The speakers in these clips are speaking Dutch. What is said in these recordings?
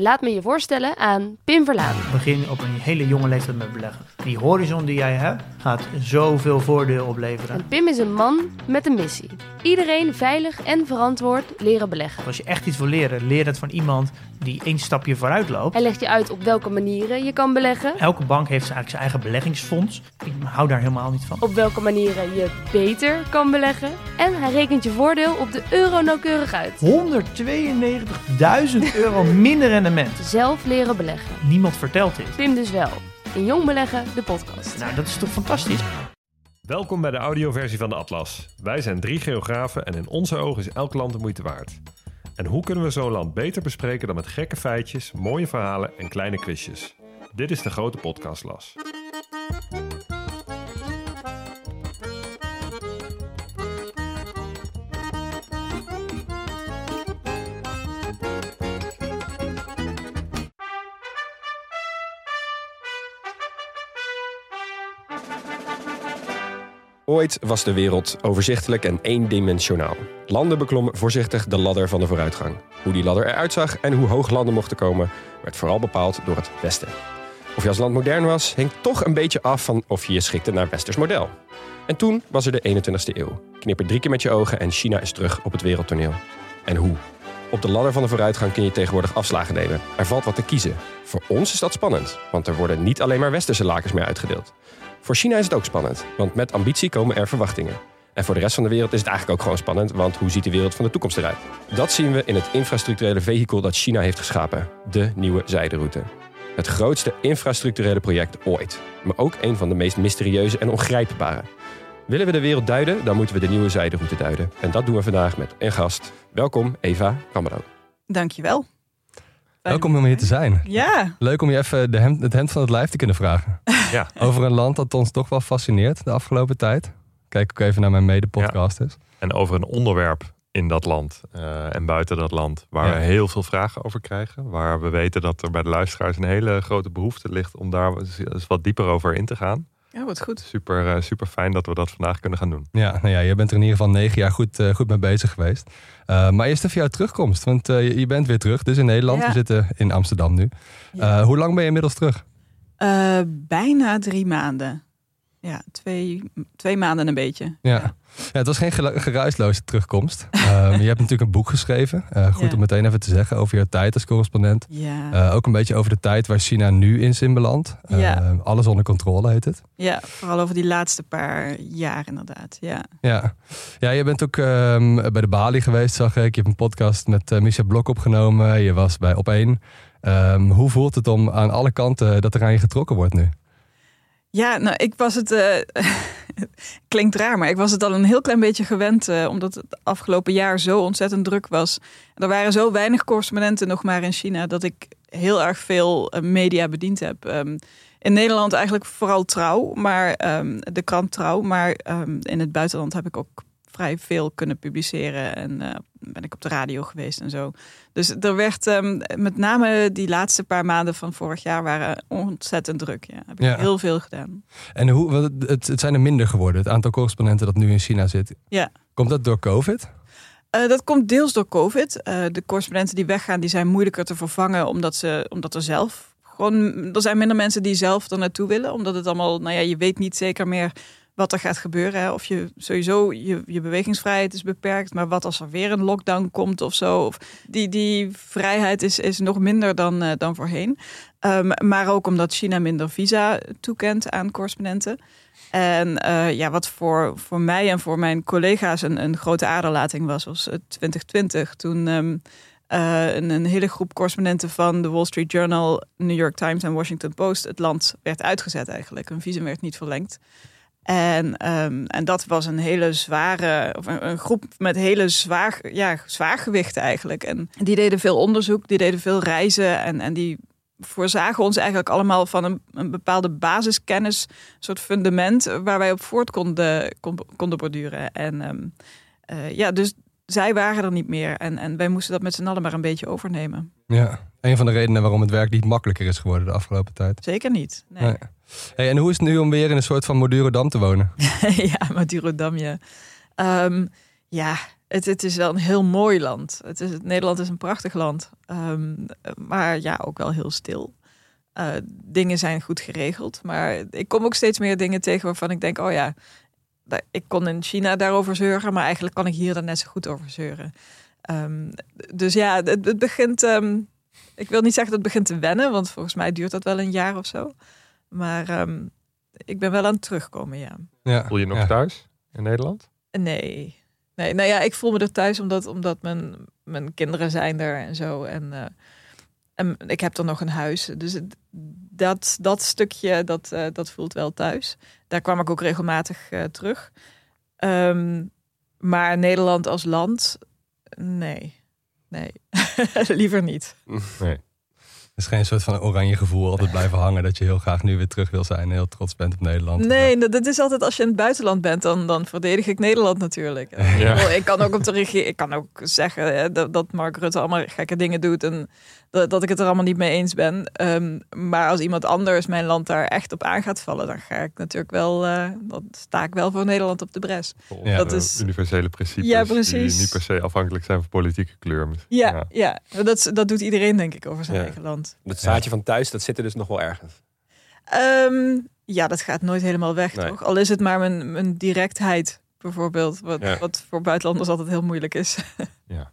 Laat me je voorstellen aan Pim Verlaan. Begin op een hele jonge leeftijd met beleggen. Die horizon die jij hebt, gaat zoveel voordeel opleveren. En Pim is een man met een missie. Iedereen veilig en verantwoord leren beleggen. Als je echt iets wil leren, leer het van iemand die één stapje vooruit loopt. Hij legt je uit op welke manieren je kan beleggen. Elke bank heeft eigenlijk zijn eigen beleggingsfonds. Ik hou daar helemaal niet van. Op welke manieren je beter kan beleggen. En hij rekent je voordeel op de euro nauwkeurig uit. 192.000 euro minder rendement. Zelf leren beleggen. Niemand vertelt dit. Pim dus wel. In Jong Beleggen, de podcast. Nou, dat is toch fantastisch? Welkom bij de audioversie van de Atlas. Wij zijn drie geografen en in onze ogen is elk land de moeite waard. En hoe kunnen we zo'n land beter bespreken dan met gekke feitjes, mooie verhalen en kleine quizjes? Dit is de grote podcastlas. Ooit was de wereld overzichtelijk en eendimensionaal. Landen beklommen voorzichtig de ladder van de vooruitgang. Hoe die ladder eruit zag en hoe hoog landen mochten komen, werd vooral bepaald door het Westen. Of je als land modern was, hing toch een beetje af van of je je schikte naar Westers model. En toen was er de 21ste eeuw. Knipper drie keer met je ogen en China is terug op het wereldtoneel. En hoe? Op de ladder van de vooruitgang kun je tegenwoordig afslagen nemen. Er valt wat te kiezen. Voor ons is dat spannend, want er worden niet alleen maar westerse lakens meer uitgedeeld. Voor China is het ook spannend, want met ambitie komen er verwachtingen. En voor de rest van de wereld is het eigenlijk ook gewoon spannend, want hoe ziet de wereld van de toekomst eruit? Dat zien we in het infrastructurele vehikel dat China heeft geschapen, de nieuwe zijderoute. Het grootste infrastructurele project ooit, maar ook een van de meest mysterieuze en ongrijpbare. Willen we de wereld duiden, dan moeten we de nieuwe zijderoute duiden. En dat doen we vandaag met een gast. Welkom, Eva Kamero. Dankjewel. Welkom om hier te zijn. Ja. Leuk om je even de hemd, het hemd van het lijf te kunnen vragen. Ja. Over een land dat ons toch wel fascineert de afgelopen tijd. Kijk ook even naar mijn mede-podcasters. En over een onderwerp in dat land eh, en buiten dat land, waar Ja. we heel veel vragen over krijgen. Waar we weten dat er bij de luisteraars een hele grote behoefte ligt om daar eens wat dieper over in te gaan. Ja, wat goed. Super, eh, super fijn dat we dat vandaag kunnen gaan doen. Ja, nou ja, je bent er in ieder geval negen jaar goed, eh, goed mee bezig geweest. Uh, maar eerst even jouw terugkomst, want uh, je, je bent weer terug. Dus in Nederland, Ja. we zitten in Amsterdam nu. Ja. Uh, hoe lang ben je inmiddels terug? Eh, bijna drie maanden. Ja, twee, twee maanden en een beetje. Ja. Ja, het was geen geruisloze terugkomst. Um, je hebt natuurlijk een boek geschreven. Uh, goed Ja. om meteen even te zeggen over jouw tijd als correspondent. Ja, Uh, ook een beetje over de tijd waar China nu in is inbeland. Uh, Ja. Alles onder controle heet het. ja, vooral over die laatste paar jaar inderdaad. Ja, Ja, ja je bent ook um, bij de Bali geweest, zag ik. Je hebt een podcast met uh, Micha Blok opgenomen. Je was bij Op1. Um, hoe voelt het om aan alle kanten dat er aan je getrokken wordt nu? Ja nou, ik was het... eh, klinkt raar, maar ik was het al een heel klein beetje gewend... eh, omdat het afgelopen jaar zo ontzettend druk was. Er waren zo weinig correspondenten nog maar in China... dat ik heel erg veel eh, media bediend heb. Um, in Nederland eigenlijk vooral trouw, maar um, de krant trouw. Maar um, in het buitenland heb ik ook vrij veel kunnen publiceren. En uh, ben ik op de radio geweest en zo. Dus er werd um, met name die laatste paar maanden van vorig jaar waren ontzettend druk. Ja, heb ik Ja. heel veel gedaan. En hoe, het, het, het zijn er minder geworden, het aantal correspondenten dat nu in China zit. Ja. Komt dat door COVID? Uh, dat komt deels door COVID. Uh, de correspondenten die weggaan, die zijn moeilijker te vervangen omdat, ze, omdat er zelf gewoon, er zijn minder mensen die zelf er naartoe willen. Omdat het allemaal, nou ja, je weet niet zeker meer wat er gaat gebeuren. Hè. Of je sowieso, je, je bewegingsvrijheid is beperkt. Maar wat als er weer een lockdown komt of zo. Of die, die vrijheid is, is nog minder dan, uh, dan voorheen. Um, maar ook omdat China minder visa toekent aan correspondenten. En uh, ja, wat voor, voor mij en voor mijn collega's een, een grote aderlating was, was 2020. Toen um, uh, een, een, hele groep correspondenten van de Wall Street Journal, New York Times en Washington Post het land werd uitgezet eigenlijk. Een visum werd niet verlengd. En, um, en dat was een hele zware, of een, groep met hele zwaar, ja, zwaargewichten eigenlijk. En die deden veel onderzoek, die deden veel reizen en, en die voorzagen ons eigenlijk allemaal van een, een bepaalde basiskennis, een soort fundament waar wij op voort konden, kon- konden borduren. En ehm, eh, ja, dus zij waren er niet meer en, en wij moesten dat met z'n allen maar een beetje overnemen. Ja, een van de redenen waarom het werk niet makkelijker is geworden de afgelopen tijd. Zeker niet. Nee. Nee. Hey, en hoe is het nu om weer in een soort van Madurodam te wonen? ja, Madurodam, ja. Ehm, ja, het, het is wel een heel mooi land. Het is, Nederland is een prachtig land. Ehm, maar ja, ook wel heel stil. Eh, dingen zijn goed geregeld. Maar ik kom ook steeds meer dingen tegen waarvan ik denk... oh ja, ik kon in China daarover zeuren... maar eigenlijk kan ik hier dan net zo goed over zeuren. Ehm, dus ja, het, het begint... ik wil niet zeggen dat het begint te wennen... want volgens mij duurt dat wel een jaar of zo. Maar ehm, ik ben wel aan het terugkomen, ja. Ja. Voel je nog ja. thuis in Nederland? Nee. Nee, nou ja, ik voel me er thuis omdat, omdat mijn, mijn kinderen zijn er en zo. En, eh, en ik heb er nog een huis. Dus het- dat, dat stukje, dat, eh, dat voelt wel thuis. Daar kwam ik ook regelmatig eh, terug. Ehm, maar Nederland als land, nee. Nee, liever niet. Het is geen soort van oranje gevoel altijd blijven hangen dat je heel graag nu weer terug wil zijn en heel trots bent op Nederland. Nee, dat dat is altijd als je in het buitenland bent, dan, dan verdedig ik Nederland natuurlijk. Ja. Ik, ik kan ook op de regie, ik kan ook zeggen hè, dat, dat Mark Rutte allemaal gekke dingen doet en dat, dat ik het er allemaal niet mee eens ben. Ehm, maar als iemand anders mijn land daar echt op aan gaat vallen, dan ga ik natuurlijk wel, eh, dan sta ik wel voor Nederland op de bres. Ja. Dat is- universele principes Ja, precies. die niet per se afhankelijk zijn van politieke kleur. Ja, ja. Dat, dat doet iedereen denk ik over zijn Ja. eigen land. Het zaadje van thuis, dat zit er dus nog wel ergens. Ehm, ja, dat gaat nooit helemaal weg, Nee. toch? Al is het maar mijn, mijn directheid, bijvoorbeeld. Wat, Ja. wat voor buitenlanders altijd heel moeilijk is. Ja.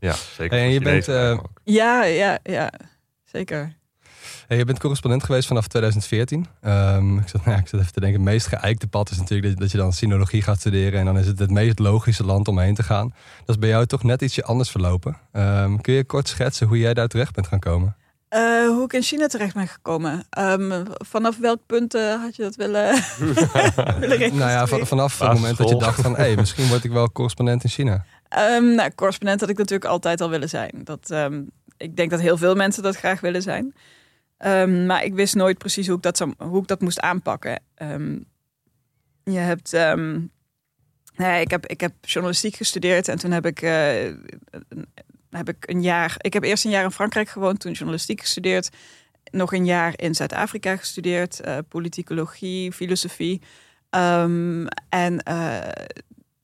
Ja, zeker. Hey, en je bent, eh, ja, ja, ja. Zeker. Hey, je bent correspondent geweest vanaf 2014. Ehm, ik, zat, nou ja, ik zat even te denken, het meest geëikte pad is natuurlijk dat, dat je dan sinologie gaat studeren. En dan is het het meest logische land om heen te gaan. Dat is bij jou toch net ietsje anders verlopen. Ehm, kun je kort schetsen hoe jij daar terecht bent gaan komen? Eh, hoe ik in China terecht ben gekomen. Ehm, vanaf welk punt eh, had je dat willen, willen? Nou ja, van- vanaf het moment dat je dacht van... hé, misschien word ik wel correspondent in China. Ehm, nou, correspondent had ik natuurlijk altijd al willen zijn. Dat, ehm, ik denk dat heel veel mensen dat graag willen zijn. Ehm, maar ik wist nooit precies hoe ik dat, zou, hoe ik dat moest aanpakken. Je hebt... ja, ik, heb, ik heb journalistiek gestudeerd en toen heb ik, eh, heb ik een jaar... Ik heb eerst een jaar in Frankrijk gewoond, toen journalistiek gestudeerd. Nog een jaar in Zuid-Afrika gestudeerd. eh, politicologie, filosofie. En eh,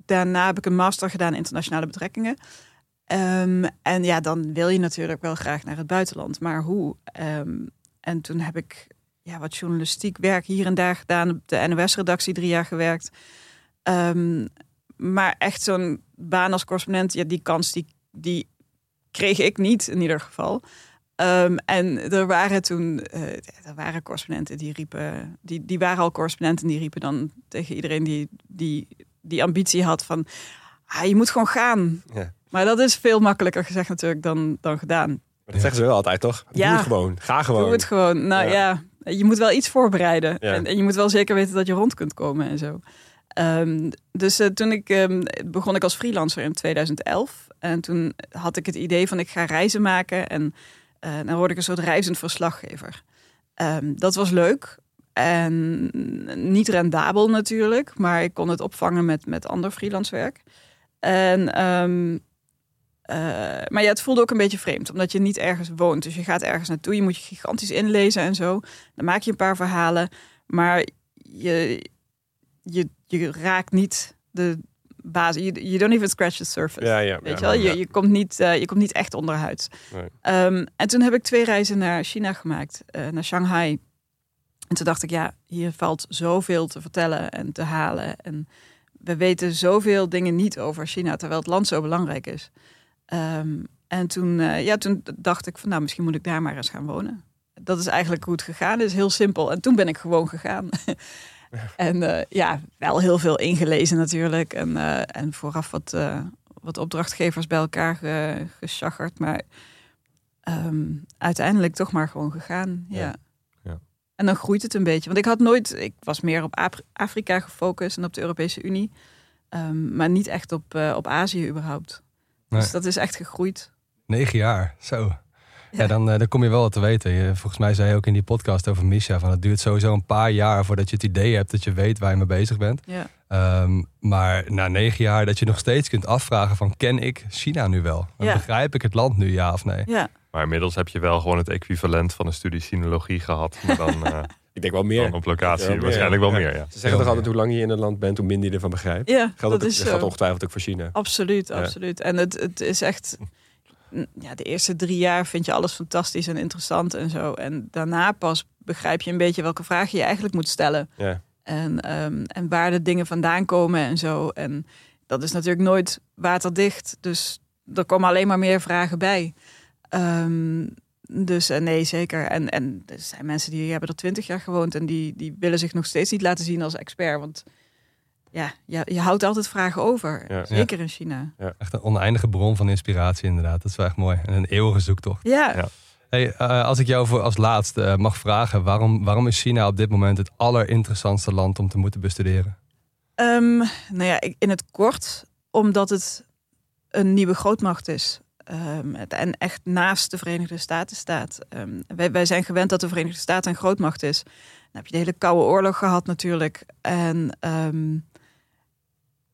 daarna heb ik een master gedaan in internationale betrekkingen. Ehm, en ja, dan wil je natuurlijk wel graag naar het buitenland. Maar hoe? Ehm, en toen heb ik ja, wat journalistiek werk hier en daar gedaan. Op de NOS-redactie drie jaar gewerkt. Ehm, maar echt zo'n baan als correspondent, ja, die kans die, die kreeg ik niet in ieder geval. En er waren toen eh, er waren correspondenten die riepen, die, die waren al correspondenten die riepen dan tegen iedereen die, die die ambitie had van ah, je moet gewoon gaan. Ja. Maar dat is veel makkelijker gezegd natuurlijk dan, dan gedaan. Maar dat zeggen ze wel altijd, toch? Doe Ja. het gewoon. Ga gewoon. Doe het gewoon. Nou Ja. je moet wel iets voorbereiden. En je moet wel zeker weten dat je rond kunt komen en zo. Ehm, dus eh, toen ik ehm, begon ik als freelancer in 2011. En toen had ik het idee van ik ga reizen maken. En eh, dan word ik een soort reizend verslaggever. Ehm, dat was leuk. En niet rendabel natuurlijk. Maar ik kon het opvangen met, met ander freelance werk. En, ehm, eh, maar ja, het voelde ook een beetje vreemd. Omdat je niet ergens woont. Dus je gaat ergens naartoe. Je moet je gigantisch inlezen en zo. Dan maak je een paar verhalen. Maar je, je, je raakt niet de basis. You, you don't even scratch the surface. Ja, ja. Weet ja. je wel? Je, je, komt niet, eh, je komt niet echt onderhuid. Nee. Ehm, en toen heb ik twee reizen naar China gemaakt. eh, naar Shanghai. En toen dacht ik, ja, hier valt zoveel te vertellen en te halen. En we weten zoveel dingen niet over China, terwijl het land zo belangrijk is. Ehm, en toen, eh, ja, toen dacht ik van, nou, misschien moet ik daar maar eens gaan wonen. Dat is eigenlijk hoe het gegaan is, heel simpel. En toen ben ik gewoon gegaan. en eh, ja, wel heel veel ingelezen natuurlijk. En, eh, en vooraf wat, wat opdrachtgevers bij elkaar ge, geschaggerd. Maar ehm, uiteindelijk toch maar gewoon gegaan. Ja. En dan groeit het een beetje. Want ik had nooit, ik was meer op Af- Afrika gefocust en op de Europese Unie. Ehm, maar niet echt op, eh, op Azië überhaupt. Nee. Dus dat is echt gegroeid. Negen jaar, zo. Ja, dan, eh, dan kom je wel wat te weten. Je, volgens mij zei je ook in die podcast over Misha... van het duurt sowieso een paar jaar voordat je het idee hebt... dat je weet waar je mee bezig bent. Ja. Ehm, maar na negen jaar dat je nog steeds kunt afvragen van... ken ik China nu wel? Ja. Begrijp ik het land nu, ja of nee? ja. Maar inmiddels heb je wel gewoon het equivalent van een studie sinologie gehad. Maar dan, eh, Ik denk wel meer. dan op locatie Wel meer, waarschijnlijk wel meer, ja. Ze zeggen toch altijd hoe lang je in een land bent, hoe minder je ervan begrijpt. ja Geldt dat dat, is zo. ongetwijfeld ook voor China. Absoluut, Ja. absoluut. En het, het is echt... Ja, de eerste drie jaar vind je alles fantastisch en interessant en zo. En daarna pas begrijp je een beetje welke vragen je eigenlijk moet stellen. Ja. En, ehm, en waar de dingen vandaan komen en zo. En dat is natuurlijk nooit waterdicht. Dus er komen alleen maar meer vragen bij. Ehm, dus eh, nee, zeker. En, en er zijn mensen die hebben er twintig jaar gewoond... en die, die willen zich nog steeds niet laten zien als expert. Want ja, je, je houdt altijd vragen over. Ja. Zeker in China. Echt een oneindige bron van inspiratie inderdaad. Dat is wel echt mooi. En een eeuwige zoektocht. Ja, Ja. Hey, eh, als ik jou voor als laatste eh, mag vragen... Waarom, waarom is China op dit moment het allerinteressantste land om te moeten bestuderen? Ehm, nou ja, in het kort, omdat het een nieuwe grootmacht is. Ehm, en echt naast de Verenigde Staten staat. Ehm, wij, wij zijn gewend dat de Verenigde Staten een grootmacht is. Dan heb je de hele Koude Oorlog gehad natuurlijk. En, ehm,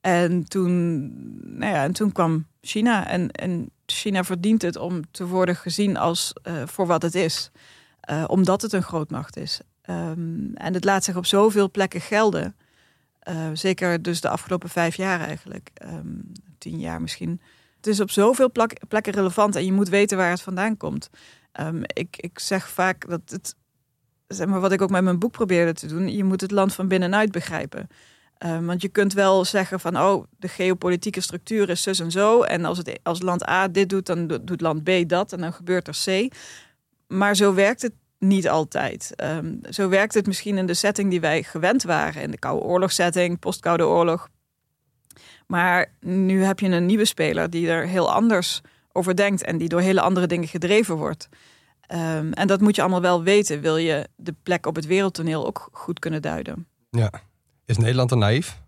en, toen, nou ja, en toen kwam China. En, en China verdient het om te worden gezien als eh, voor wat het is. Eh, omdat het een grootmacht is. En het laat zich op zoveel plekken gelden. Eh, zeker dus de afgelopen vijf jaar eigenlijk. Tien jaar misschien. Het is op zoveel plekken relevant en je moet weten waar het vandaan komt. Ehm, ik, ik zeg vaak dat het, zeg maar wat ik ook met mijn boek probeerde te doen, je moet het land van binnenuit begrijpen. Ehm, want je kunt wel zeggen van, oh, de geopolitieke structuur is zus en zo. En als, het, als land A dit doet, dan do- doet land B dat. En dan gebeurt er C. Maar zo werkt het niet altijd. Ehm, zo werkt het misschien in de setting die wij gewend waren. In de Koude Oorlogssetting, post-Koude Oorlog. Maar nu heb je een nieuwe speler die er heel anders over denkt. En die door hele andere dingen gedreven wordt. Ehm, en dat moet je allemaal wel weten. Wil je de plek op het wereldtoneel ook goed kunnen duiden. Ja. Is Nederland dan naïef?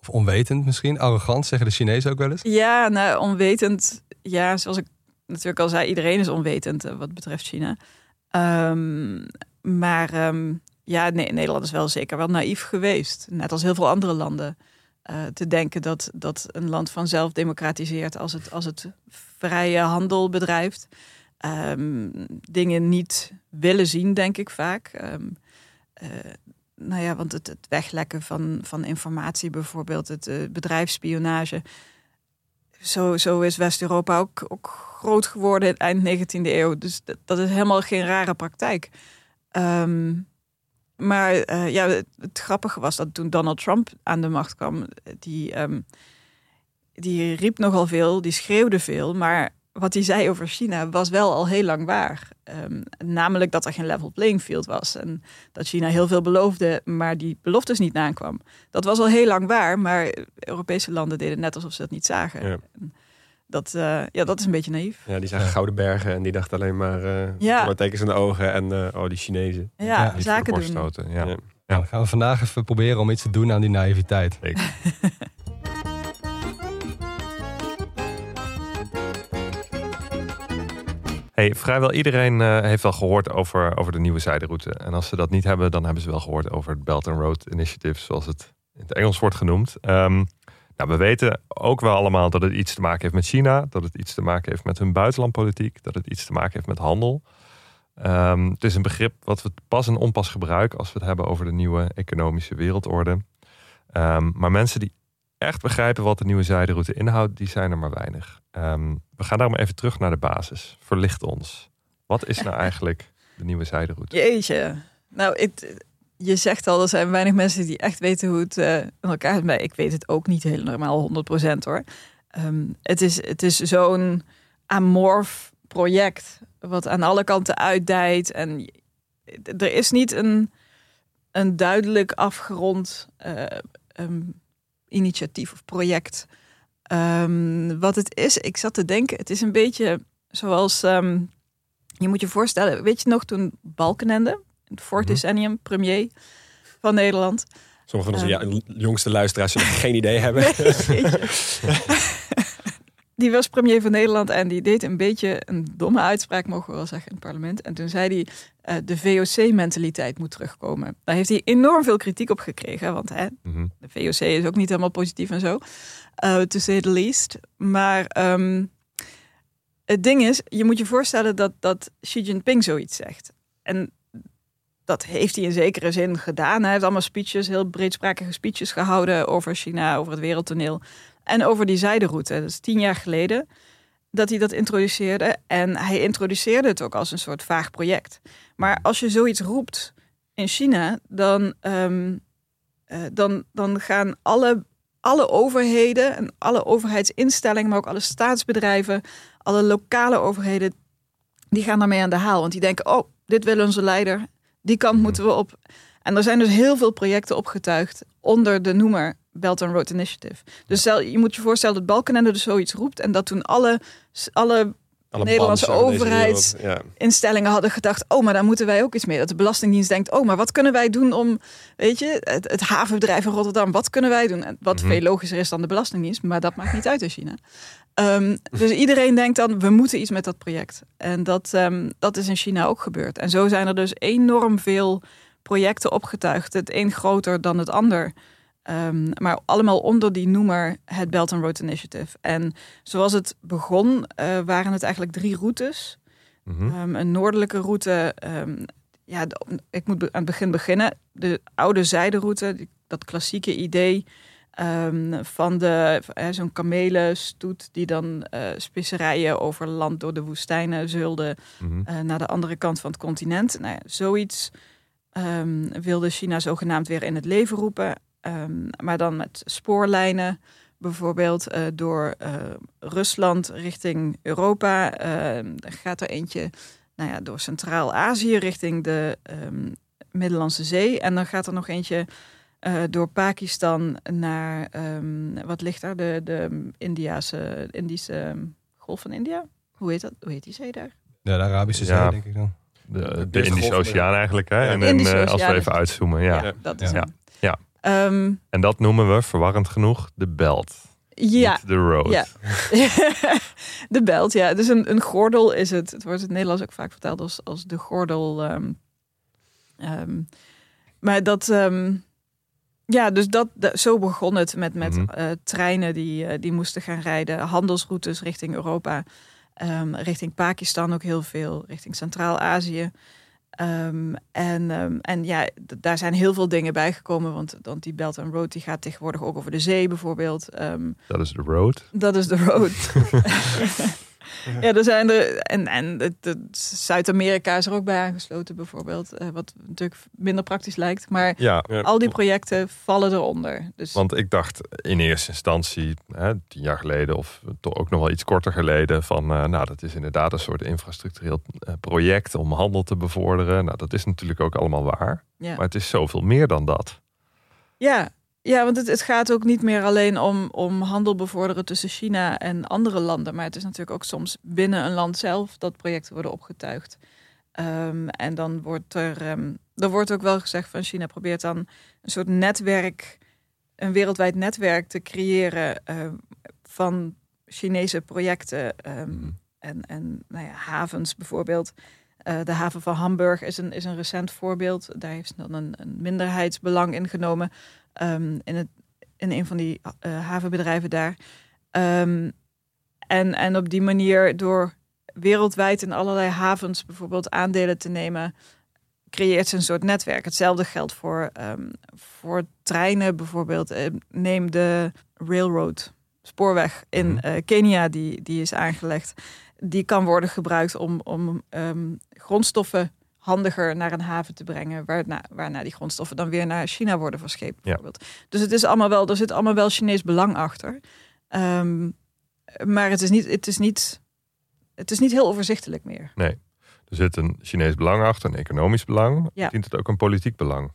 Of onwetend misschien? Arrogant, zeggen de Chinezen ook wel eens? Ja, nou, onwetend. Ja, zoals ik natuurlijk al zei, iedereen is onwetend eh, wat betreft China. Ehm, maar ehm, ja, nee, Nederland is wel zeker wel naïef geweest. Net als heel veel andere landen. Eh, te denken dat, dat een land vanzelf democratiseert als het, als het vrije handel bedrijft. Ehm, dingen niet willen zien, denk ik vaak. Eh, nou ja, want het, het weglekken van, van informatie bijvoorbeeld, het eh, bedrijfsspionage. Zo, zo is West-Europa ook, ook groot geworden in eind 19e eeuw. Dus dat, dat is helemaal geen rare praktijk. Ehm, maar eh, ja, het, het grappige was dat toen Donald Trump aan de macht kwam, die, ehm, die riep nogal veel, die schreeuwde veel, maar wat hij zei over China was wel al heel lang waar. Ehm, namelijk dat er geen level playing field was. En dat China heel veel beloofde, maar die beloftes niet nakwam. Dat was al heel lang waar, maar Europese landen deden net alsof ze dat niet zagen. Ja. Dat, eh, ja, dat is een beetje naïef. Ja, die zagen gouden bergen en die dachten alleen maar eh Ja. tekens in de ogen en eh, oh, die Chinezen. Ja, de zaken doen. stoten, Ja. Ja. Dan gaan we vandaag even proberen om iets te doen aan die naïviteit. Zeker. Hey, vrijwel iedereen eh, heeft wel gehoord over, over de nieuwe zijderoute. En als ze dat niet hebben, dan hebben ze wel gehoord over het Belt and Road Initiative, zoals het in het Engels wordt genoemd. Ehm, nou, we weten ook wel allemaal dat het iets te maken heeft met China, dat het iets te maken heeft met hun buitenlandpolitiek, dat het iets te maken heeft met handel. Ehm, het is een begrip wat we pas en onpas gebruiken als we het hebben over de nieuwe economische wereldorde. Ehm, maar mensen die echt begrijpen wat de nieuwe zijderoute inhoudt, die zijn er maar weinig. Ehm, we gaan daarom even terug naar de basis. Verlicht ons. Wat is nou eigenlijk de nieuwe zijderoute? Jeetje. Nou, het, je zegt al, er zijn weinig mensen die echt weten hoe het eh in elkaar zit. Ik weet het ook niet helemaal 100% hoor. Ehm, het is, het is zo'n amorf project. Wat aan alle kanten uitdijt. En er is niet een, een duidelijk afgerond eh, ehm, initiatief of project. Ehm, wat het is, ik zat te denken, het is een beetje zoals... je moet je voorstellen, weet je nog toen Balkenende, het vorig Mhm. decennium premier van Nederland. Sommige van onze Ehm. jongste luisteraars zullen geen idee hebben. Die was premier van Nederland en die deed een beetje een domme uitspraak, mogen we wel zeggen, in het parlement. En toen zei hij, uh, de VOC-mentaliteit moet terugkomen. Daar heeft hij enorm veel kritiek op gekregen, want hè, Mhm. de VOC is ook niet helemaal positief en zo, uh, to say the least. Maar um, het ding is, je moet je voorstellen dat, dat Xi Jinping zoiets zegt. En dat heeft hij in zekere zin gedaan. Hij heeft allemaal speeches, heel breedsprakige speeches gehouden over China, over het wereldtoneel. En over die zijderoute. Dat is tien jaar geleden dat hij dat introduceerde. En hij introduceerde het ook als een soort vaag project. Maar als je zoiets roept in China, dan, um, uh, dan, dan gaan alle, alle overheden en alle overheidsinstellingen, maar ook alle staatsbedrijven, alle lokale overheden, die gaan daarmee aan de haal. Want die denken, oh, dit wil onze leider, die kant moeten we op. En er zijn dus heel veel projecten opgetuigd onder de noemer Belt and Road Initiative. Dus stel, je moet je voorstellen dat Balkenende dus zoiets roept en dat toen alle, alle, Alle Nederlandse bands over deze overheids- wereld, Ja. instellingen hadden gedacht, oh, maar daar moeten wij ook iets mee. Dat de Belastingdienst denkt, oh, maar wat kunnen wij doen om, weet je, het, het havenbedrijf in Rotterdam, wat kunnen wij doen? En Wat Mhm. veel logischer is dan de Belastingdienst, maar dat maakt niet uit in China. Ehm, dus iedereen denkt dan, we moeten iets met dat project. En dat, ehm, dat is in China ook gebeurd. En zo zijn er dus enorm veel projecten opgetuigd. Het een groter dan het ander. Ehm, maar allemaal onder die noemer het Belt and Road Initiative. En zoals het begon, eh, waren het eigenlijk drie routes. Mhm. Een noordelijke route. ja, ik moet aan het begin beginnen. De oude zijderoute, dat klassieke idee ehm, van de eh, zo'n kamelenstoet die dan eh, specerijen over land door de woestijnen zeulde Mhm. eh, naar de andere kant van het continent. Nou ja, zoiets ehm, wilde China zogenaamd weer in het leven roepen. Ehm, maar dan met spoorlijnen, bijvoorbeeld door Rusland richting Europa. Er gaat er eentje nou ja, door Centraal-Azië richting de Middellandse Zee. En dan gaat er nog eentje eh, door Pakistan naar, ehm, wat ligt daar? De, de Indiase, Indische ehm, Golf van India? Hoe heet dat? Hoe heet die zee daar? Ja, de Arabische Zee, Ja. denk ik dan. De, de Indische golf, Oceaan eigenlijk. Hè? Ja. En, eh, als we even uitzoomen. Ja. Ja. Dat is Ja. hem. Ja. Ehm, En dat noemen we, verwarrend genoeg, de belt. ja, de road. Ja. de belt, ja. Dus een, een gordel is het. Het wordt in het Nederlands ook vaak vertaald als, als de gordel. ehm, ehm, maar dat, ehm, ja, dus dat, dat- zo begon het met, met Mhm. eh, treinen die, eh, die moesten gaan rijden, handelsroutes richting Europa, ehm, richting Pakistan ook heel veel, richting Centraal-Azië. Ehm, en, ehm, en ja, daar zijn heel veel dingen bijgekomen, want, want die Belt and Road die gaat tegenwoordig ook over de zee bijvoorbeeld. Dat is de road. dat is de road. ja, er zijn er. En, en Zuid-Amerika is er ook bij aangesloten, bijvoorbeeld. eh, wat natuurlijk minder praktisch lijkt. Maar Ja, al die projecten vallen eronder. Dus want ik dacht in eerste instantie, hè, tien jaar geleden of toch ook nog wel iets korter geleden, van eh, nou dat is inderdaad een soort infrastructureel eh, project om handel te bevorderen. Nou dat is natuurlijk ook allemaal waar. ja. Maar het is zoveel meer dan dat. ja. Ja, want het, het gaat ook niet meer alleen om, om handel bevorderen tussen China en andere landen. Maar het is natuurlijk ook soms binnen een land zelf dat projecten worden opgetuigd. Ehm, en dan wordt er, ehm, er wordt ook wel gezegd van China probeert dan een soort netwerk, een wereldwijd netwerk te creëren ehm, van Chinese projecten Mhm. en, en nou ja, havens bijvoorbeeld. Eh, de haven van Hamburg is een, is een recent voorbeeld. Daar heeft dan een, een minderheidsbelang in ehm, in, het, in een van die eh, havenbedrijven daar. Ehm, en, en op die manier door wereldwijd in allerlei havens bijvoorbeeld aandelen te nemen, creëert ze een soort netwerk. Hetzelfde geldt voor, ehm, voor treinen bijvoorbeeld. Eh, neem de railroad, spoorweg in Mhm. eh, Kenia, die, die is aangelegd. Die kan worden gebruikt om, om ehm, grondstoffen handiger naar een haven te brengen, waarna, waarna die grondstoffen dan weer naar China worden verscheept. Bijvoorbeeld. Dus het is allemaal wel, er zit allemaal wel Chinees belang achter. Ehm, maar het is, niet, het, is niet, het is niet heel overzichtelijk meer. Er zit een Chinees belang achter, een economisch belang. Ja. Dient het ook een politiek belang?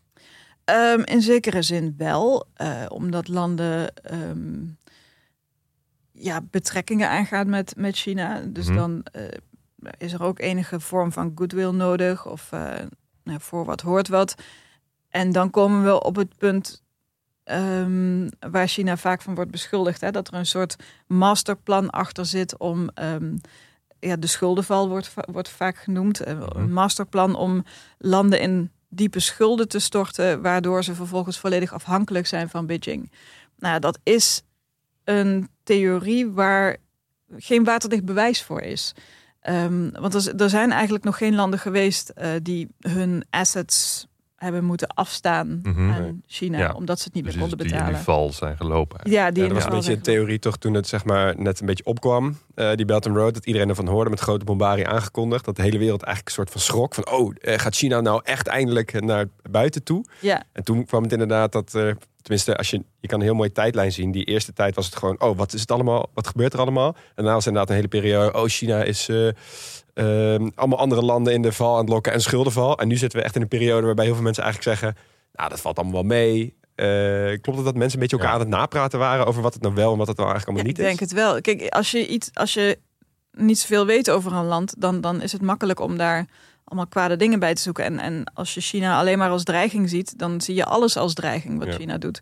Ehm, in zekere zin wel, eh, omdat landen ehm, ja, betrekkingen aangaan met, met China. Dus Mhm. dan eh, is er ook enige vorm van goodwill nodig of eh, nou, voor wat hoort wat. En dan komen we op het punt ehm, waar China vaak van wordt beschuldigd. Hè, dat er een soort masterplan achter zit om. ehm, ja, de schuldenval wordt, wordt vaak genoemd. Eh, Mhm. Een masterplan om landen in diepe schulden te storten, waardoor ze vervolgens volledig afhankelijk zijn van Beijing. Nou, dat is een theorie waar geen waterdicht bewijs voor is. Ehm, want er, er zijn eigenlijk nog geen landen geweest eh, die hun assets hebben moeten afstaan Mhm. aan China, Ja. omdat ze het niet Dus meer die, konden die in die betalen. val zijn gelopen. Ja, die Ja, dat was een beetje een theorie toch toen het zeg maar net een beetje opkwam. eh, die Belt and Road, dat iedereen ervan hoorde met grote bombarie aangekondigd. Dat de hele wereld eigenlijk een soort van schrok. Van oh, eh, gaat China nou echt eindelijk naar buiten toe? Ja, En toen kwam het inderdaad dat, eh, tenminste, als je, je kan een heel mooie tijdlijn zien. Die eerste tijd was het gewoon, oh, wat is het allemaal? Wat gebeurt er allemaal? En daarna was inderdaad een hele periode, oh, China is eh, ehm, allemaal andere landen in de val aan het lokken en schuldenval. En nu zitten we echt in een periode waarbij heel veel mensen eigenlijk zeggen, nou, dat valt allemaal wel mee. Eh, klopt het dat mensen een beetje elkaar Ja. aan het napraten waren over wat het nou wel en wat het nou eigenlijk Ja, allemaal ik niet denk is? het wel. Kijk, als je, iets, als je niet zoveel weet over een land, dan, dan is het makkelijk om daar allemaal kwade dingen bij te zoeken. En, en als je China alleen maar als dreiging ziet, dan zie je alles als dreiging wat Ja. China doet.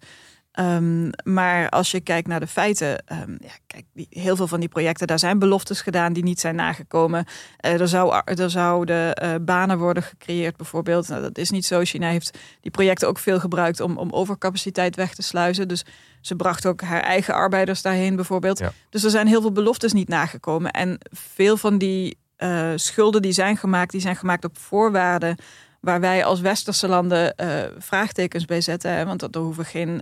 Ehm, maar als je kijkt naar de feiten, ehm, ja, kijk, die, heel veel van die projecten, daar zijn beloftes gedaan die niet zijn nagekomen. Eh, er, zou, er zouden eh, banen worden gecreëerd bijvoorbeeld. Nou, dat is niet zo. China heeft die projecten ook veel gebruikt om, om overcapaciteit weg te sluizen. Dus ze bracht ook haar eigen arbeiders daarheen bijvoorbeeld. Ja. Dus er zijn heel veel beloftes niet nagekomen. En veel van die eh, schulden die zijn gemaakt, die zijn gemaakt op voorwaarden waar wij als westerse landen eh, vraagtekens bij zetten. Hè? Want er hoeven geen.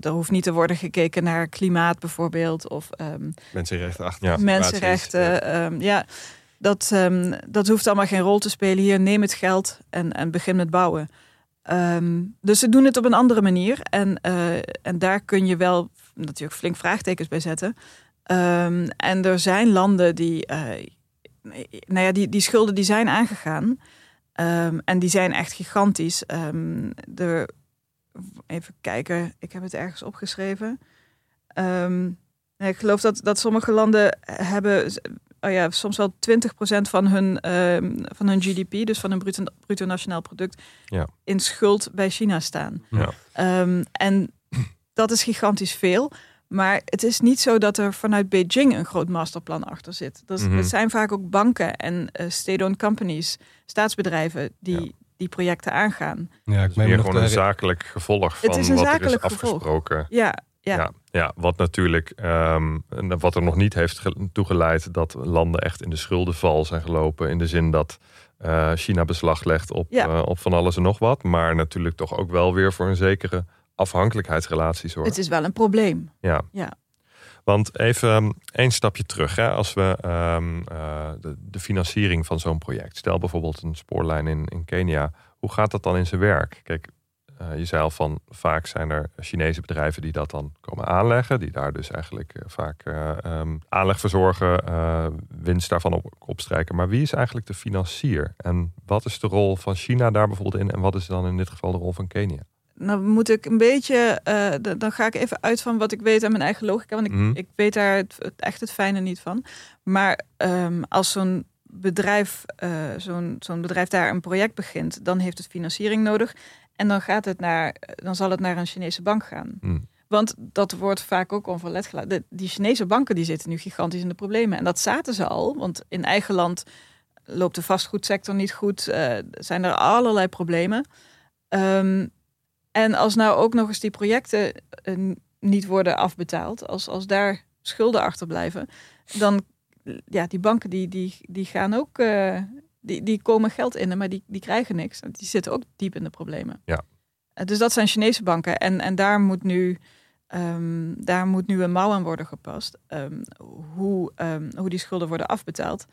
er hoeft niet te worden gekeken naar klimaat bijvoorbeeld. Of ehm, Mensenrechten achter. Ja. mensenrechten. ehm, ja, dat, dat hoeft allemaal geen rol te spelen hier. Neem het geld en, en begin met bouwen. Dus ze doen het op een andere manier. En, eh, en daar kun je wel natuurlijk flink vraagtekens bij zetten. En er zijn landen die, nou ja, die, die schulden die zijn aangegaan. Ehm, en die zijn echt gigantisch. Ehm, even kijken, ik heb het ergens opgeschreven. Ehm, ik geloof dat, dat sommige landen hebben oh ja, soms wel 20% van hun, van hun GDP, dus van hun bruto, bruto nationaal product, Ja. in schuld bij China staan. Ja. En dat is gigantisch veel. Maar het is niet zo dat er vanuit Beijing een groot masterplan achter zit. Dat, is- Mhm. dat zijn vaak ook banken en eh, state-owned companies, staatsbedrijven, die Ja. die projecten aangaan. Ja, ik Dus meen nog gewoon een zakelijk gevolg van Het is een wat zakelijk er is gevolg. afgesproken. Ja, ja. Ja, ja, wat natuurlijk, ehm, en wat er nog niet heeft ge- toegeleid dat landen echt in de schuldenval zijn gelopen. In de zin dat eh, China beslag legt op, Ja. eh, op van alles en nog wat. Maar natuurlijk toch ook wel weer voor een zekere afhankelijkheidsrelatie zorgt. Het is wel een probleem. Ja. Ja. Want even um, één stapje terug. Hè, als we ehm, eh, de, de financiering van zo'n project. Stel bijvoorbeeld een spoorlijn in, in Kenia. Hoe gaat dat dan in zijn werk? Kijk, eh, je zei al van vaak zijn er Chinese bedrijven die dat dan komen aanleggen. Die daar dus eigenlijk eh, vaak eh, ehm, aanleg verzorgen, winst daarvan op, opstrijken. Maar wie is eigenlijk de financier? En wat is de rol van China daar bijvoorbeeld in? En wat is dan in dit geval de rol van Kenia? Nou moet ik een beetje, eh, dan ga ik even uit van wat ik weet aan mijn eigen logica, want ik, Mhm. ik weet daar het, het- echt het fijne niet van. Maar ehm, als zo'n bedrijf, eh, zo'n zo'n bedrijf daar een project begint, dan heeft het financiering nodig. En dan, gaat het naar, dan zal het naar een Chinese bank gaan. Mhm. Want dat wordt vaak ook onverlet gelaten. Die Chinese banken die zitten nu gigantisch in de problemen. En dat zaten ze al, want in eigen land loopt de vastgoedsector niet goed. eh, zijn er allerlei problemen. Ehm, en als nou ook nog eens die projecten eh, niet worden afbetaald, als, als daar schulden achterblijven, dan ja, die banken die, die, die gaan ook, eh, die, die komen geld in, maar die, die krijgen niks. Die zitten ook diep in de problemen. Ja. Eh, dus dat zijn Chinese banken en, en daar moet nu ehm, daar moet nu een mouw aan worden gepast. ehm, hoe, ehm, hoe die schulden worden afbetaald.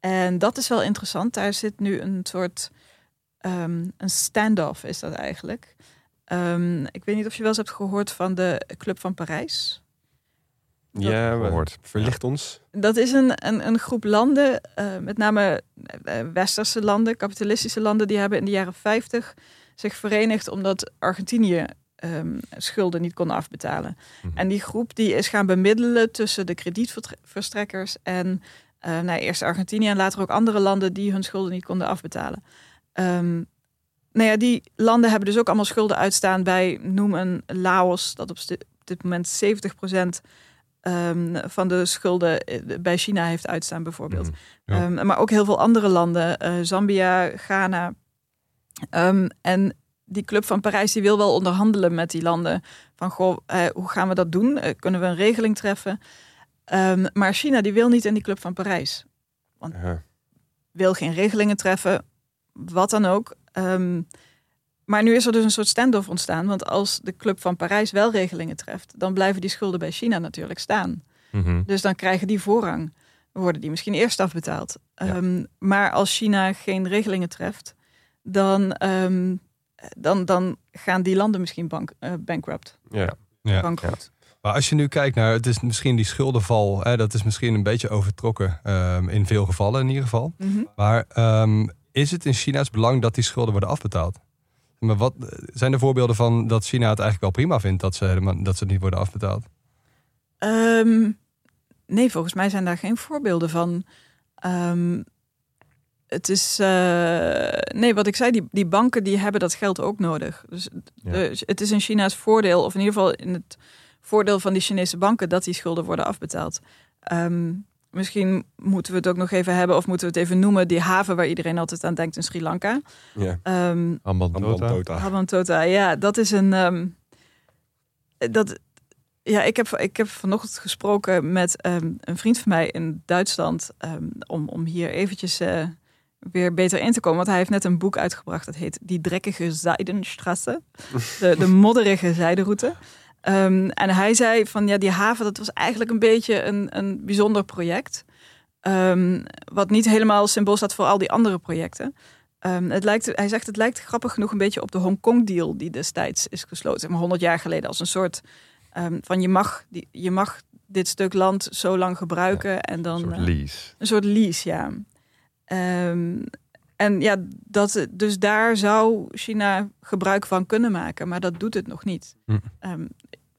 En dat is wel interessant. Daar zit nu een soort een standoff is dat eigenlijk. Ehm, ik weet niet of je wel eens hebt gehoord van de Club van Parijs. Ja, we- Gehoord. verlicht ons. Dat is een, een, een groep landen, eh, met name eh, westerse landen, kapitalistische landen, die hebben in de jaren 50 zich verenigd omdat Argentinië ehm, schulden niet kon afbetalen. Mhm. En die groep die is gaan bemiddelen tussen de kredietverstrekkers en eh nou, eerst Argentinië en later ook andere landen die hun schulden niet konden afbetalen. Ehm, nou ja, die landen hebben dus ook allemaal schulden uitstaan bij, noem een Laos, dat op dit moment 70% ehm, van de schulden eh, bij China heeft uitstaan, bijvoorbeeld. Mhm. Ja. Ehm, maar ook heel veel andere landen, eh, Zambia, Ghana. Ehm, en die Club van Parijs die wil wel onderhandelen met die landen. Van goh, eh, hoe gaan we dat doen? Kunnen we een regeling treffen? Maar China die wil niet in die Club van Parijs. Ja. Wil geen regelingen treffen, wat dan ook. Ehm, maar nu is er dus een soort standoff ontstaan. Want als de Club van Parijs wel regelingen treft, dan blijven die schulden bij China natuurlijk staan. Mhm. Dus dan krijgen die voorrang. Worden die misschien eerst afbetaald. Ehm, maar als China geen regelingen treft, dan, ehm, dan, dan gaan die landen misschien bank, eh, bankrupt. Ja. Ja. Bankroet. Maar als je nu kijkt naar, het is misschien die schuldenval, hè, dat is misschien een beetje overtrokken ehm, in veel gevallen in ieder geval. Mhm. Maar ehm, is het in China's belang dat die schulden worden afbetaald? Maar wat zijn er voorbeelden van dat China het eigenlijk wel prima vindt dat ze, helemaal, dat ze niet worden afbetaald? Ehm, nee, volgens mij zijn daar geen voorbeelden van. Ehm, het is, eh, nee, wat ik zei, die, die banken die hebben dat geld ook nodig. Dus Ja. de- het is in China's voordeel, of in ieder geval in het voordeel van die Chinese banken, dat die schulden worden afbetaald. Ehm, misschien moeten we het ook nog even hebben, of moeten we het even noemen, die haven waar iedereen altijd aan denkt in Sri Lanka. Ja. Ehm, Hambantota. Tota. Habantota, ja, dat is een. ehm, dat, ja, ik heb, ik heb vanochtend gesproken met ehm, een vriend van mij in Duitsland. ehm, om, om hier eventjes eh, weer beter in te komen. Want hij heeft net een boek uitgebracht. Dat heet Die Drekkige Zijdenstrasse. De, de modderige zijderoute. Ehm, en hij zei van ja, die haven, dat was eigenlijk een beetje een, een bijzonder project. Ehm, wat niet helemaal symbool staat voor al die andere projecten. Ehm, het lijkt, hij zegt het lijkt grappig genoeg een beetje op de Hongkong-deal die destijds is gesloten, maar 100 jaar geleden, als een soort van je mag, die, je mag dit stuk land zo lang gebruiken en dan Een soort eh, lease. een soort lease, ja. En ja, dat, dus daar zou China gebruik van kunnen maken, maar dat doet het nog niet. Hm. Ehm,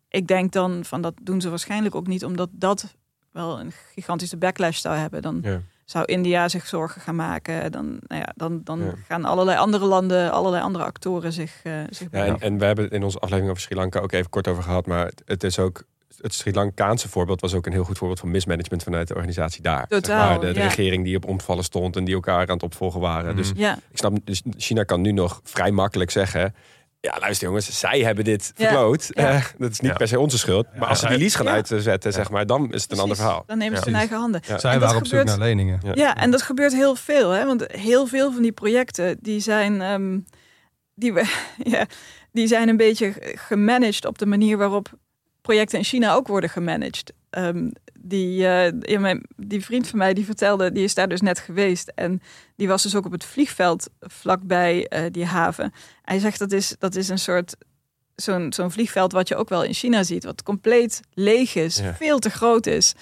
ik denk dan van dat doen ze waarschijnlijk ook niet, omdat dat wel een gigantische backlash zou hebben. Dan Ja. zou India zich zorgen gaan maken. Dan, nou ja, dan, dan Ja. gaan allerlei andere landen, allerlei andere actoren zich, eh zich Ja, en, en we hebben in onze aflevering over Sri Lanka ook even kort over gehad. Maar het is ook. Het Sri Lankaanse voorbeeld was ook een heel goed voorbeeld van mismanagement vanuit de organisatie daar. Totaal, maar, de, de ja. regering die op omvallen stond en die elkaar aan het opvolgen waren. Dus Ja, ik snap, dus China kan nu nog vrij makkelijk zeggen. Ja, luister jongens, zij hebben dit Ja. verkloot. Ja. Eh, dat is niet Ja. per se onze schuld. Maar als ze die lease gaan Ja. uitzetten, zeg maar, dan is het een ander verhaal. Dan nemen ze in eigen handen. Ja. Zij waren op zoek naar leningen. Ja. Ja, en dat gebeurt heel veel. Hè? Want heel veel van die projecten die zijn, ehm, die, we, ja, die zijn een beetje gemanaged op de manier waarop projecten in China ook worden gemanaged. Ehm, die, ja, mijn, die vriend van mij die vertelde, die is daar dus net geweest. En die was dus ook op het vliegveld vlakbij eh, die haven. Hij zegt dat is, dat is een soort zo'n zo'n vliegveld wat je ook wel in China ziet. Wat compleet leeg is, Ja. veel te groot is.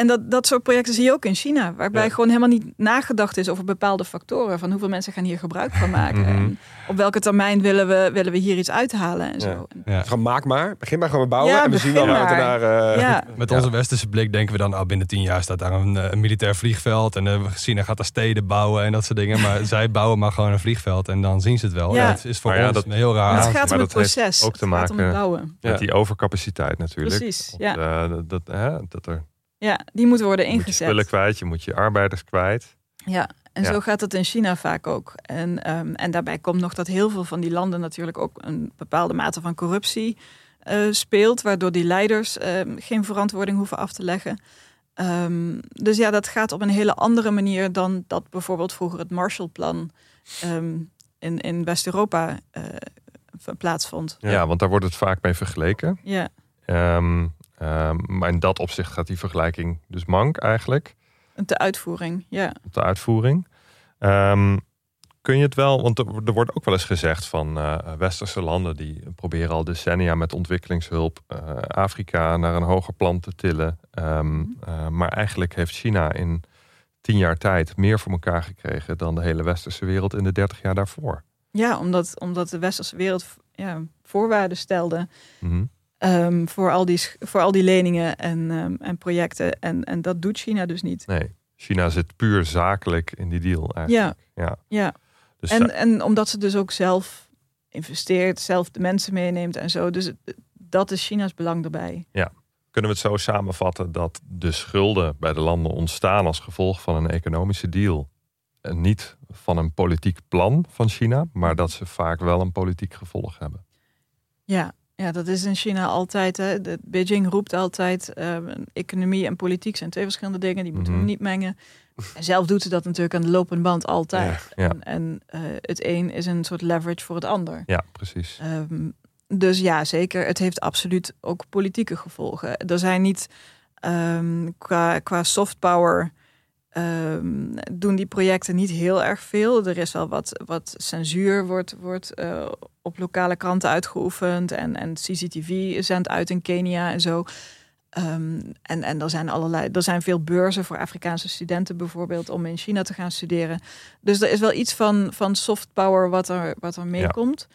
En dat, dat soort projecten zie je ook in China, waarbij Ja. gewoon helemaal niet nagedacht is over bepaalde factoren. Van hoeveel mensen gaan hier gebruik van maken. Mhm. En op welke termijn willen we, willen we hier iets uithalen en zo. Ja. Ja. Gewoon maak maar. Begin maar gewoon met bouwen. Ja, en we zien wel waar naar... eh, Ja. Met Ja. onze westerse blik denken we dan, ah, binnen tien jaar staat daar een, eh, een militair vliegveld. En uh, China gaat daar steden bouwen en dat soort dingen. Maar zij bouwen maar gewoon een vliegveld en dan zien ze het wel. Ja. Is voor ons dat- een heel raar het gaat maar om het heeft proces. ook te het gaat om maken- het bouwen. Ja. Met die overcapaciteit natuurlijk. Precies, ja. dat, dat, hè, dat er Ja, die moeten worden je moet je spullen ingezet. kwijt, je moet je arbeiders kwijt. Ja, en Ja. zo gaat het in China vaak ook. En, ehm, en daarbij komt nog dat heel veel van die landen natuurlijk ook een bepaalde mate van corruptie eh, speelt, waardoor die leiders ehm, geen verantwoording hoeven af te leggen. Ehm, dus ja, dat gaat op een hele andere manier dan dat bijvoorbeeld vroeger het Marshallplan in, in West-Europa eh, plaatsvond. Ja. Ja. want daar wordt het vaak mee vergeleken. Ja, ehm, maar in dat opzicht gaat die vergelijking dus mank eigenlijk de uitvoering. Ja, op de uitvoering. Ehm, kun je het wel, want er, er wordt ook wel eens gezegd van eh, westerse landen die proberen al decennia met ontwikkelingshulp eh, Afrika naar een hoger plan te tillen. Ehm, eh, maar eigenlijk heeft China in tien jaar tijd meer voor elkaar gekregen dan de hele westerse wereld in de dertig jaar daarvoor. ja omdat, omdat de westerse wereld ja, voorwaarden stelde. Mhm. Ehm, voor, al die, voor al die leningen en, ehm, en projecten. En, en dat doet China dus niet. Nee, China zit puur zakelijk in die deal eigenlijk. Ja, Ja. ja. Dus En, en omdat ze dus ook zelf investeert, zelf de mensen meeneemt en zo. Dus dat is China's belang erbij. kunnen we het zo samenvatten dat de schulden bij de landen ontstaan als gevolg van een economische deal. En niet van een politiek plan van China, maar dat ze vaak wel een politiek gevolg hebben. Ja, ja dat is in China altijd. Hè. De, Beijing roept altijd: eh, economie en politiek zijn twee verschillende dingen, die moeten Mhm. we niet mengen. En zelf doet ze dat natuurlijk aan de lopende band altijd. Ja, ja. En, en eh, het een is een soort leverage voor het ander. Ja, precies. Ehm, dus ja, zeker. Het heeft absoluut ook politieke gevolgen. Er zijn niet ehm, qua, qua soft power. Ehm, doen die projecten niet heel erg veel. Er is wel wat, wat censuur wordt, wordt eh, op lokale kranten uitgeoefend. En, en CCTV zendt uit in Kenia en zo. Ehm, en, en er zijn allerlei, er zijn veel beurzen voor Afrikaanse studenten bijvoorbeeld om in China te gaan studeren. Dus er is wel iets van, van soft power wat er, wat er meekomt.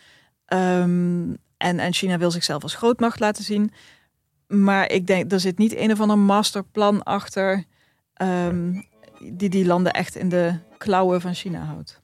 Ehm, en, en China wil zichzelf als grootmacht laten zien. Maar ik denk, er zit niet een of ander masterplan achter die die landen echt in de klauwen van China houdt.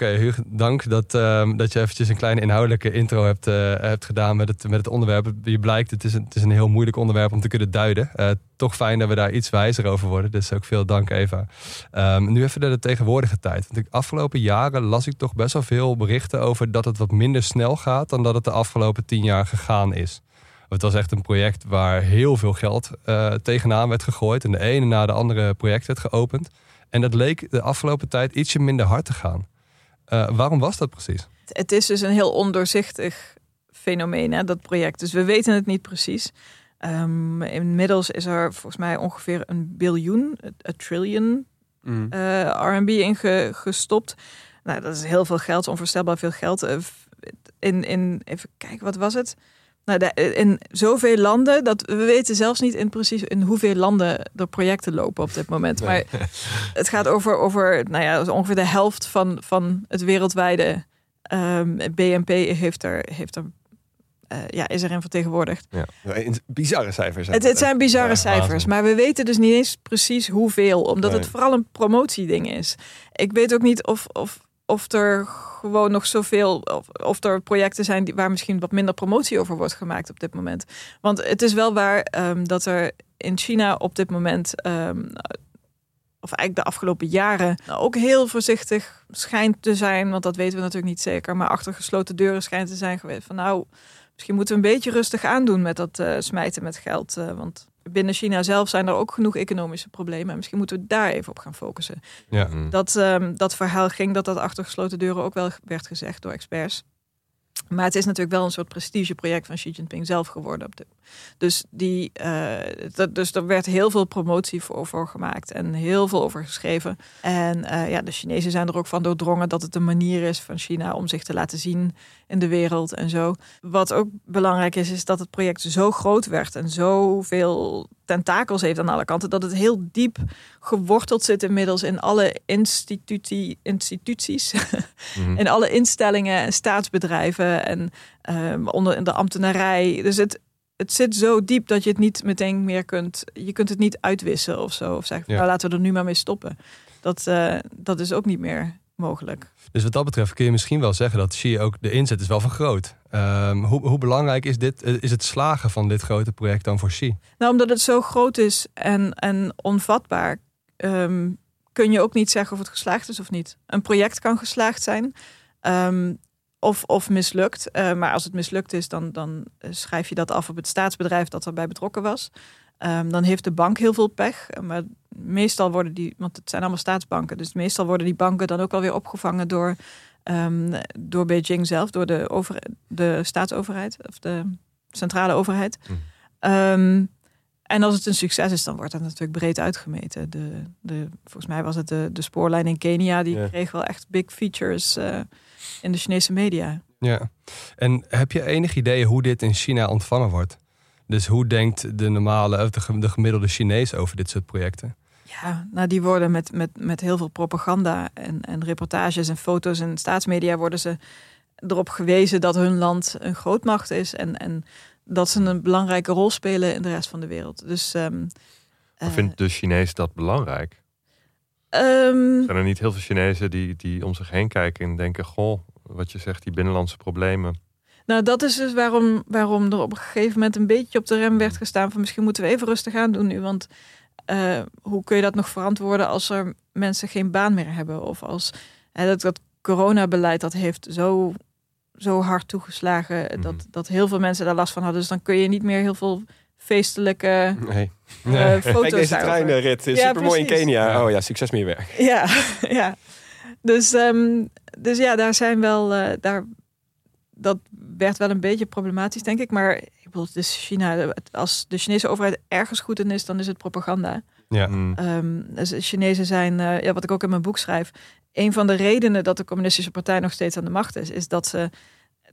Oké, Hugo, dank dat, ehm, dat je eventjes een kleine inhoudelijke intro hebt, eh, hebt gedaan met het, met het onderwerp. Je blijkt, het is, een, het is een heel moeilijk onderwerp om te kunnen duiden. Eh, toch fijn dat we daar iets wijzer over worden. Dus ook veel dank, Eva. Ehm, nu even naar de tegenwoordige tijd. Want de afgelopen jaren las ik toch best wel veel berichten over dat het wat minder snel gaat dan dat het de afgelopen tien jaar gegaan is. Het was echt een project waar heel veel geld eh, tegenaan werd gegooid. En de ene na de andere project werd geopend. En dat leek de afgelopen tijd ietsje minder hard te gaan. Eh, waarom was dat precies? Het is dus een heel ondoorzichtig fenomeen, hè, dat project. Dus we weten het niet precies. Ehm, inmiddels is er volgens mij ongeveer een biljoen, een trillion eh RMB ingestopt. Nou, dat is heel veel geld, onvoorstelbaar veel geld. In, in, even kijken, wat was het? Nou, de- in zoveel landen dat we weten zelfs niet in precies in hoeveel landen er projecten lopen op dit moment. Maar het gaat over, over nou ja, zo ongeveer de helft van, van het wereldwijde ehm, BNP heeft er, heeft er, eh, ja, is erin vertegenwoordigd. Bizarre cijfers. Het, het zijn bizarre Ja, cijfers, maar we weten dus niet eens precies hoeveel, omdat Nee. het vooral een promotieding is. Ik weet ook niet of, of, of er gewoon nog zoveel, of, of er projecten zijn die, waar misschien wat minder promotie over wordt gemaakt op dit moment. Want het is wel waar ehm, dat er in China op dit moment, ehm, of eigenlijk de afgelopen jaren, ook heel voorzichtig schijnt te zijn, want dat weten we natuurlijk niet zeker, maar achter gesloten deuren schijnt te zijn geweest van nou, misschien moeten we een beetje rustig aandoen met dat eh, smijten met geld. eh, want binnen China zelf zijn er ook genoeg economische problemen. En misschien moeten we daar even op gaan focussen. Ja. Mhm. Dat, ehm, dat verhaal ging dat dat achter gesloten deuren ook wel werd gezegd door experts. Maar het is natuurlijk wel een soort prestigeproject van Xi Jinping zelf geworden. Dus, die, eh, dat, dus er werd heel veel promotie voor, voor gemaakt en heel veel over geschreven. En eh, ja, de Chinezen zijn er ook van doordrongen dat het een manier is van China om zich te laten zien in de wereld en zo. Wat ook belangrijk is, is dat het project zo groot werd en zoveel tentakels heeft aan alle kanten, dat het heel diep geworteld zit inmiddels in alle institutie, instituties, Mhm. in alle instellingen en staatsbedrijven en ehm, onder in de ambtenarij. Dus het, het zit zo diep dat je het niet meteen meer kunt, je kunt het niet uitwissen of zo. Of zeggen, Ja. nou laten we er nu maar mee stoppen. Dat, eh, dat is ook niet meer mogelijk. Dus wat dat betreft kun je misschien wel zeggen dat Xi ook de inzet is wel van groot. Ehm, hoe, hoe belangrijk is, dit, eh, is het slagen van dit grote project dan voor Xi? Nou, omdat het zo groot is en, en onvatbaar, ehm, kun je ook niet zeggen of het geslaagd is of niet. Een project kan geslaagd zijn of, of mislukt. Eh, maar als het mislukt is, dan, dan eh, schrijf je dat af op het staatsbedrijf dat erbij betrokken was. Ehm, dan heeft de bank heel veel pech. Eh, Maar meestal worden die, want het zijn allemaal staatsbanken, dus meestal worden die banken dan ook alweer opgevangen door, ehm, door Beijing zelf, door de, over, de staatsoverheid of de centrale overheid. Mhm. Ehm, en als het een succes is, dan wordt dat natuurlijk breed uitgemeten. De, de, volgens mij was het de, de spoorlijn in Kenia, die Ja. kreeg wel echt big features eh, in de Chinese media. Ja. En heb je enig idee hoe dit in China ontvangen wordt? Dus hoe denkt de normale, of de, gem- de gemiddelde Chinees over dit soort projecten? Ja, nou die worden met, met, met heel veel propaganda en, en reportages en foto's en staatsmedia worden ze erop gewezen dat hun land een grootmacht is en, en dat ze een belangrijke rol spelen in de rest van de wereld. Dus ehm, Maar Eh, vindt de Chinees dat belangrijk? Ehm, Zijn er niet heel veel Chinezen die, die om zich heen kijken en denken: Goh, wat je zegt, die binnenlandse problemen. Nou, dat is dus waarom, waarom er op een gegeven moment een beetje op de rem werd gestaan van misschien moeten we even rustig aan doen nu. Want eh, hoe kun je dat nog verantwoorden als er mensen geen baan meer hebben? Of als hè, dat, dat coronabeleid dat heeft zo, zo hard toegeslagen Mhm. dat, dat heel veel mensen daar last van hadden. Dus dan kun je niet meer heel veel feestelijke Nee. eh, Kijk, foto's deze daarover. treinrit is Ja, super mooi in. Kenia. Ja. Oh ja, succes met je werk. Ja, ja. Dus, ehm, dus ja, daar zijn wel, eh, daar, dat werd wel een beetje problematisch, denk ik. Maar ik bedoel, het is China. Als de Chinese overheid ergens goed in is, dan is het propaganda. Ja. Mm, Ehm dus de Chinezen zijn, eh, ja, wat ik ook in mijn boek schrijf, een van de redenen dat de communistische partij nog steeds aan de macht is, is dat ze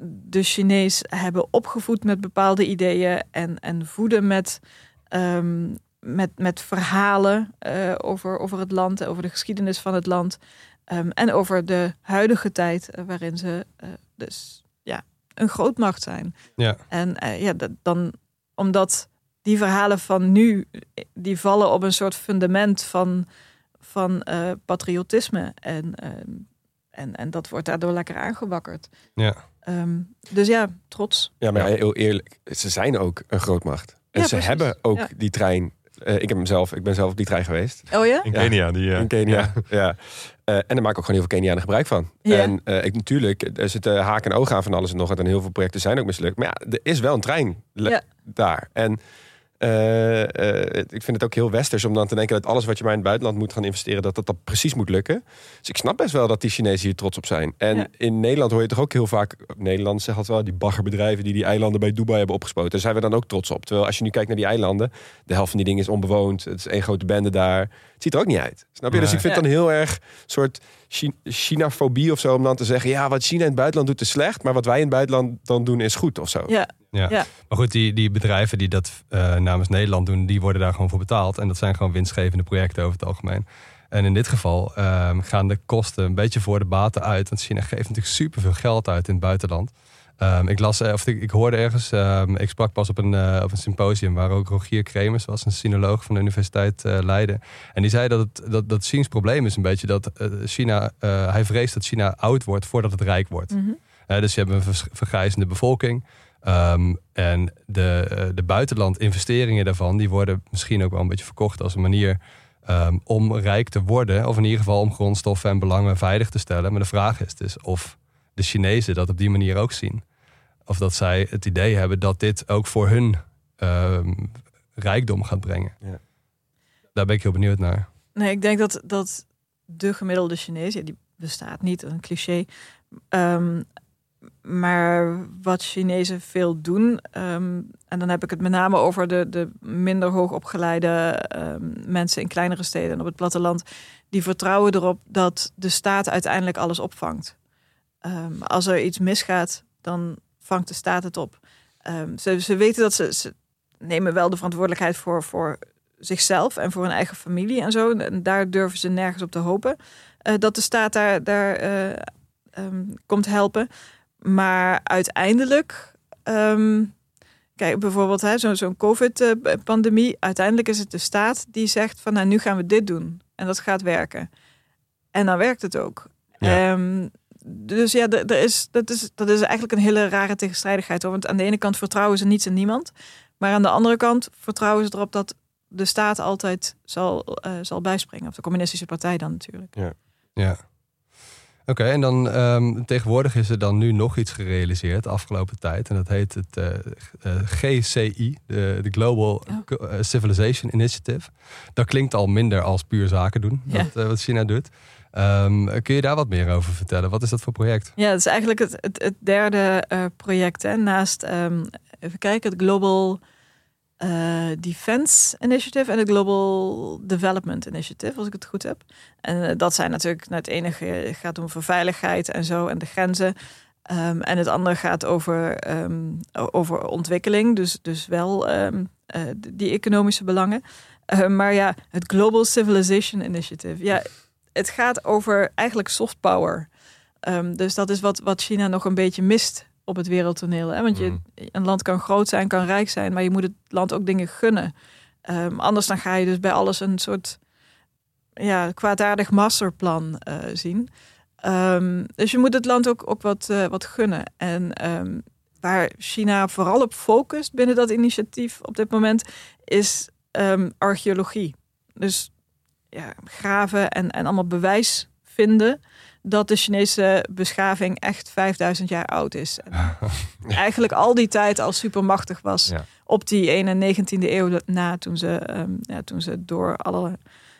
de Chinees hebben opgevoed met bepaalde ideeën en, en voeden met, ehm, met, met verhalen eh, over, over het land, over de geschiedenis van het land ehm, en over de huidige tijd eh, waarin ze eh, dus ja, een grootmacht zijn. Ja. En ja, dat, dan omdat die verhalen van nu, die vallen op een soort fundament van, van patriotisme. En, ehm, en, en dat wordt daardoor lekker aangewakkerd. Ja. Ehm, dus ja, trots. Ja, maar heel eerlijk, ze zijn ook een grootmacht. En Ja, ze precies. hebben ook Ja. die trein. eh, ik heb hem zelf, ik ben zelf op die trein geweest. Oh ja? in Ja. Kenia, die. eh, in Kenia. Ja. Eh, en daar maken ook gewoon heel veel Kenianen gebruik van. Ja. En eh, ik, natuurlijk, er zitten haken en ogen aan van alles en nog wat. En heel veel projecten zijn ook mislukt. Maar ja, er is wel een trein daar. En eh, eh, ik vind het ook heel westers om dan te denken dat alles wat je maar in het buitenland moet gaan investeren, dat dat, dat precies moet lukken. Dus ik snap best wel dat die Chinezen hier trots op zijn. En Ja. in Nederland hoor je toch ook heel vaak, Nederland zegt altijd wel, die baggerbedrijven die die eilanden bij Dubai hebben opgespoten. Daar zijn we dan ook trots op. Terwijl als je nu kijkt naar die eilanden, de helft van die dingen is onbewoond. Het is één grote bende daar. Het ziet er ook niet uit. Snap je? Dus ik vind Ja. dan heel erg soort Chi- China-fobie of zo. Om dan te zeggen, ja, wat China in het buitenland doet is slecht. Maar wat wij in het buitenland dan doen is goed of zo. Ja, Ja. Ja. Maar goed, die, die bedrijven die dat eh, namens Nederland doen, die worden daar gewoon voor betaald. En dat zijn gewoon winstgevende projecten over het algemeen. En in dit geval ehm, gaan de kosten een beetje voor de baten uit. Want China geeft natuurlijk superveel geld uit in het buitenland. Ehm, ik, las, eh, of ik, ik hoorde ergens, ehm, ik sprak pas op een, eh, op een symposium waar ook Rogier Kremers was, een sinoloog van de Universiteit Leiden. En die zei dat het, dat, dat probleem is een beetje dat China, hij vreest dat China oud wordt voordat het rijk wordt. Mhm. Dus je hebt een vergrijzende bevolking. Ehm, en de, eh, de buitenland investeringen daarvan, die worden misschien ook wel een beetje verkocht als een manier ehm, om rijk te worden. Of in ieder geval om grondstoffen en belangen veilig te stellen. Maar de vraag is dus of de Chinezen dat op die manier ook zien. Of dat zij het idee hebben dat dit ook voor hun ehm, rijkdom gaat brengen. Ja. Daar ben ik heel benieuwd naar. Nee, ik denk dat, dat de gemiddelde Chinees, ja, die bestaat niet, een cliché. Maar wat Chinezen veel doen, ehm, en dan heb ik het met name over de, de minder hoogopgeleide ehm, mensen in kleinere steden en op het platteland, die vertrouwen erop dat de staat uiteindelijk alles opvangt. Ehm, als er iets misgaat, dan vangt de staat het op. Ze, ze weten dat ze, nemen wel de verantwoordelijkheid voor, voor zichzelf en voor hun eigen familie en zo. En daar durven ze nergens op te hopen. eh, dat de staat daar, daar eh, komt helpen. Maar uiteindelijk, ehm, kijk bijvoorbeeld hè, zo- zo'n COVID-pandemie. Uiteindelijk is het de staat die zegt van nou nu gaan we dit doen. En dat gaat werken. En dan werkt het ook. Ja. Ehm, dus ja, er is, dat, is, dat is eigenlijk een hele rare tegenstrijdigheid. Hoor. Want aan de ene kant vertrouwen ze niets en niemand. Maar aan de andere kant vertrouwen ze erop dat de staat altijd zal, eh, zal bijspringen. Of de communistische partij dan natuurlijk. Ja. Oké, en dan ehm, tegenwoordig is er dan nu nog iets gerealiseerd de afgelopen tijd. En dat heet het eh, eh, GCI, de, de Global Oh. Eh, Civilization Initiative. Dat klinkt al minder als puur zaken doen, Ja. wat, wat China doet. Ehm, kun je daar wat meer over vertellen? Wat is dat voor project? Ja, het is eigenlijk het, het, het derde project. Hè, naast, ehm, even kijken, het Global eh, Defense Initiative en het Global Development Initiative, als ik het goed heb. En eh, dat zijn natuurlijk, nou, het enige gaat om veiligheid en zo en de grenzen. Ehm, en het andere gaat over, ehm, over ontwikkeling, dus, dus wel ehm, eh, die economische belangen. Maar ja, het Global Civilization Initiative. Ja, het gaat over eigenlijk soft power. Dus dat is wat, wat China nog een beetje mist op het wereldtoneel. Hè? Want je, Mhm. een land kan groot zijn, kan rijk zijn, maar je moet het land ook dingen gunnen. Ehm, anders dan ga je dus bij alles een soort ja, kwaadaardig masterplan eh, zien. Ehm, dus je moet het land ook, ook wat, eh, wat gunnen. En ehm, waar China vooral op focust binnen dat initiatief op dit moment, is archeologie. Dus ja, graven en, en allemaal bewijs vinden dat de Chinese beschaving echt 5000 jaar oud is. En eigenlijk al die tijd al supermachtig was Ja. op die 1 en 19e eeuw na, toen ze, ehm, ja, toen ze door alle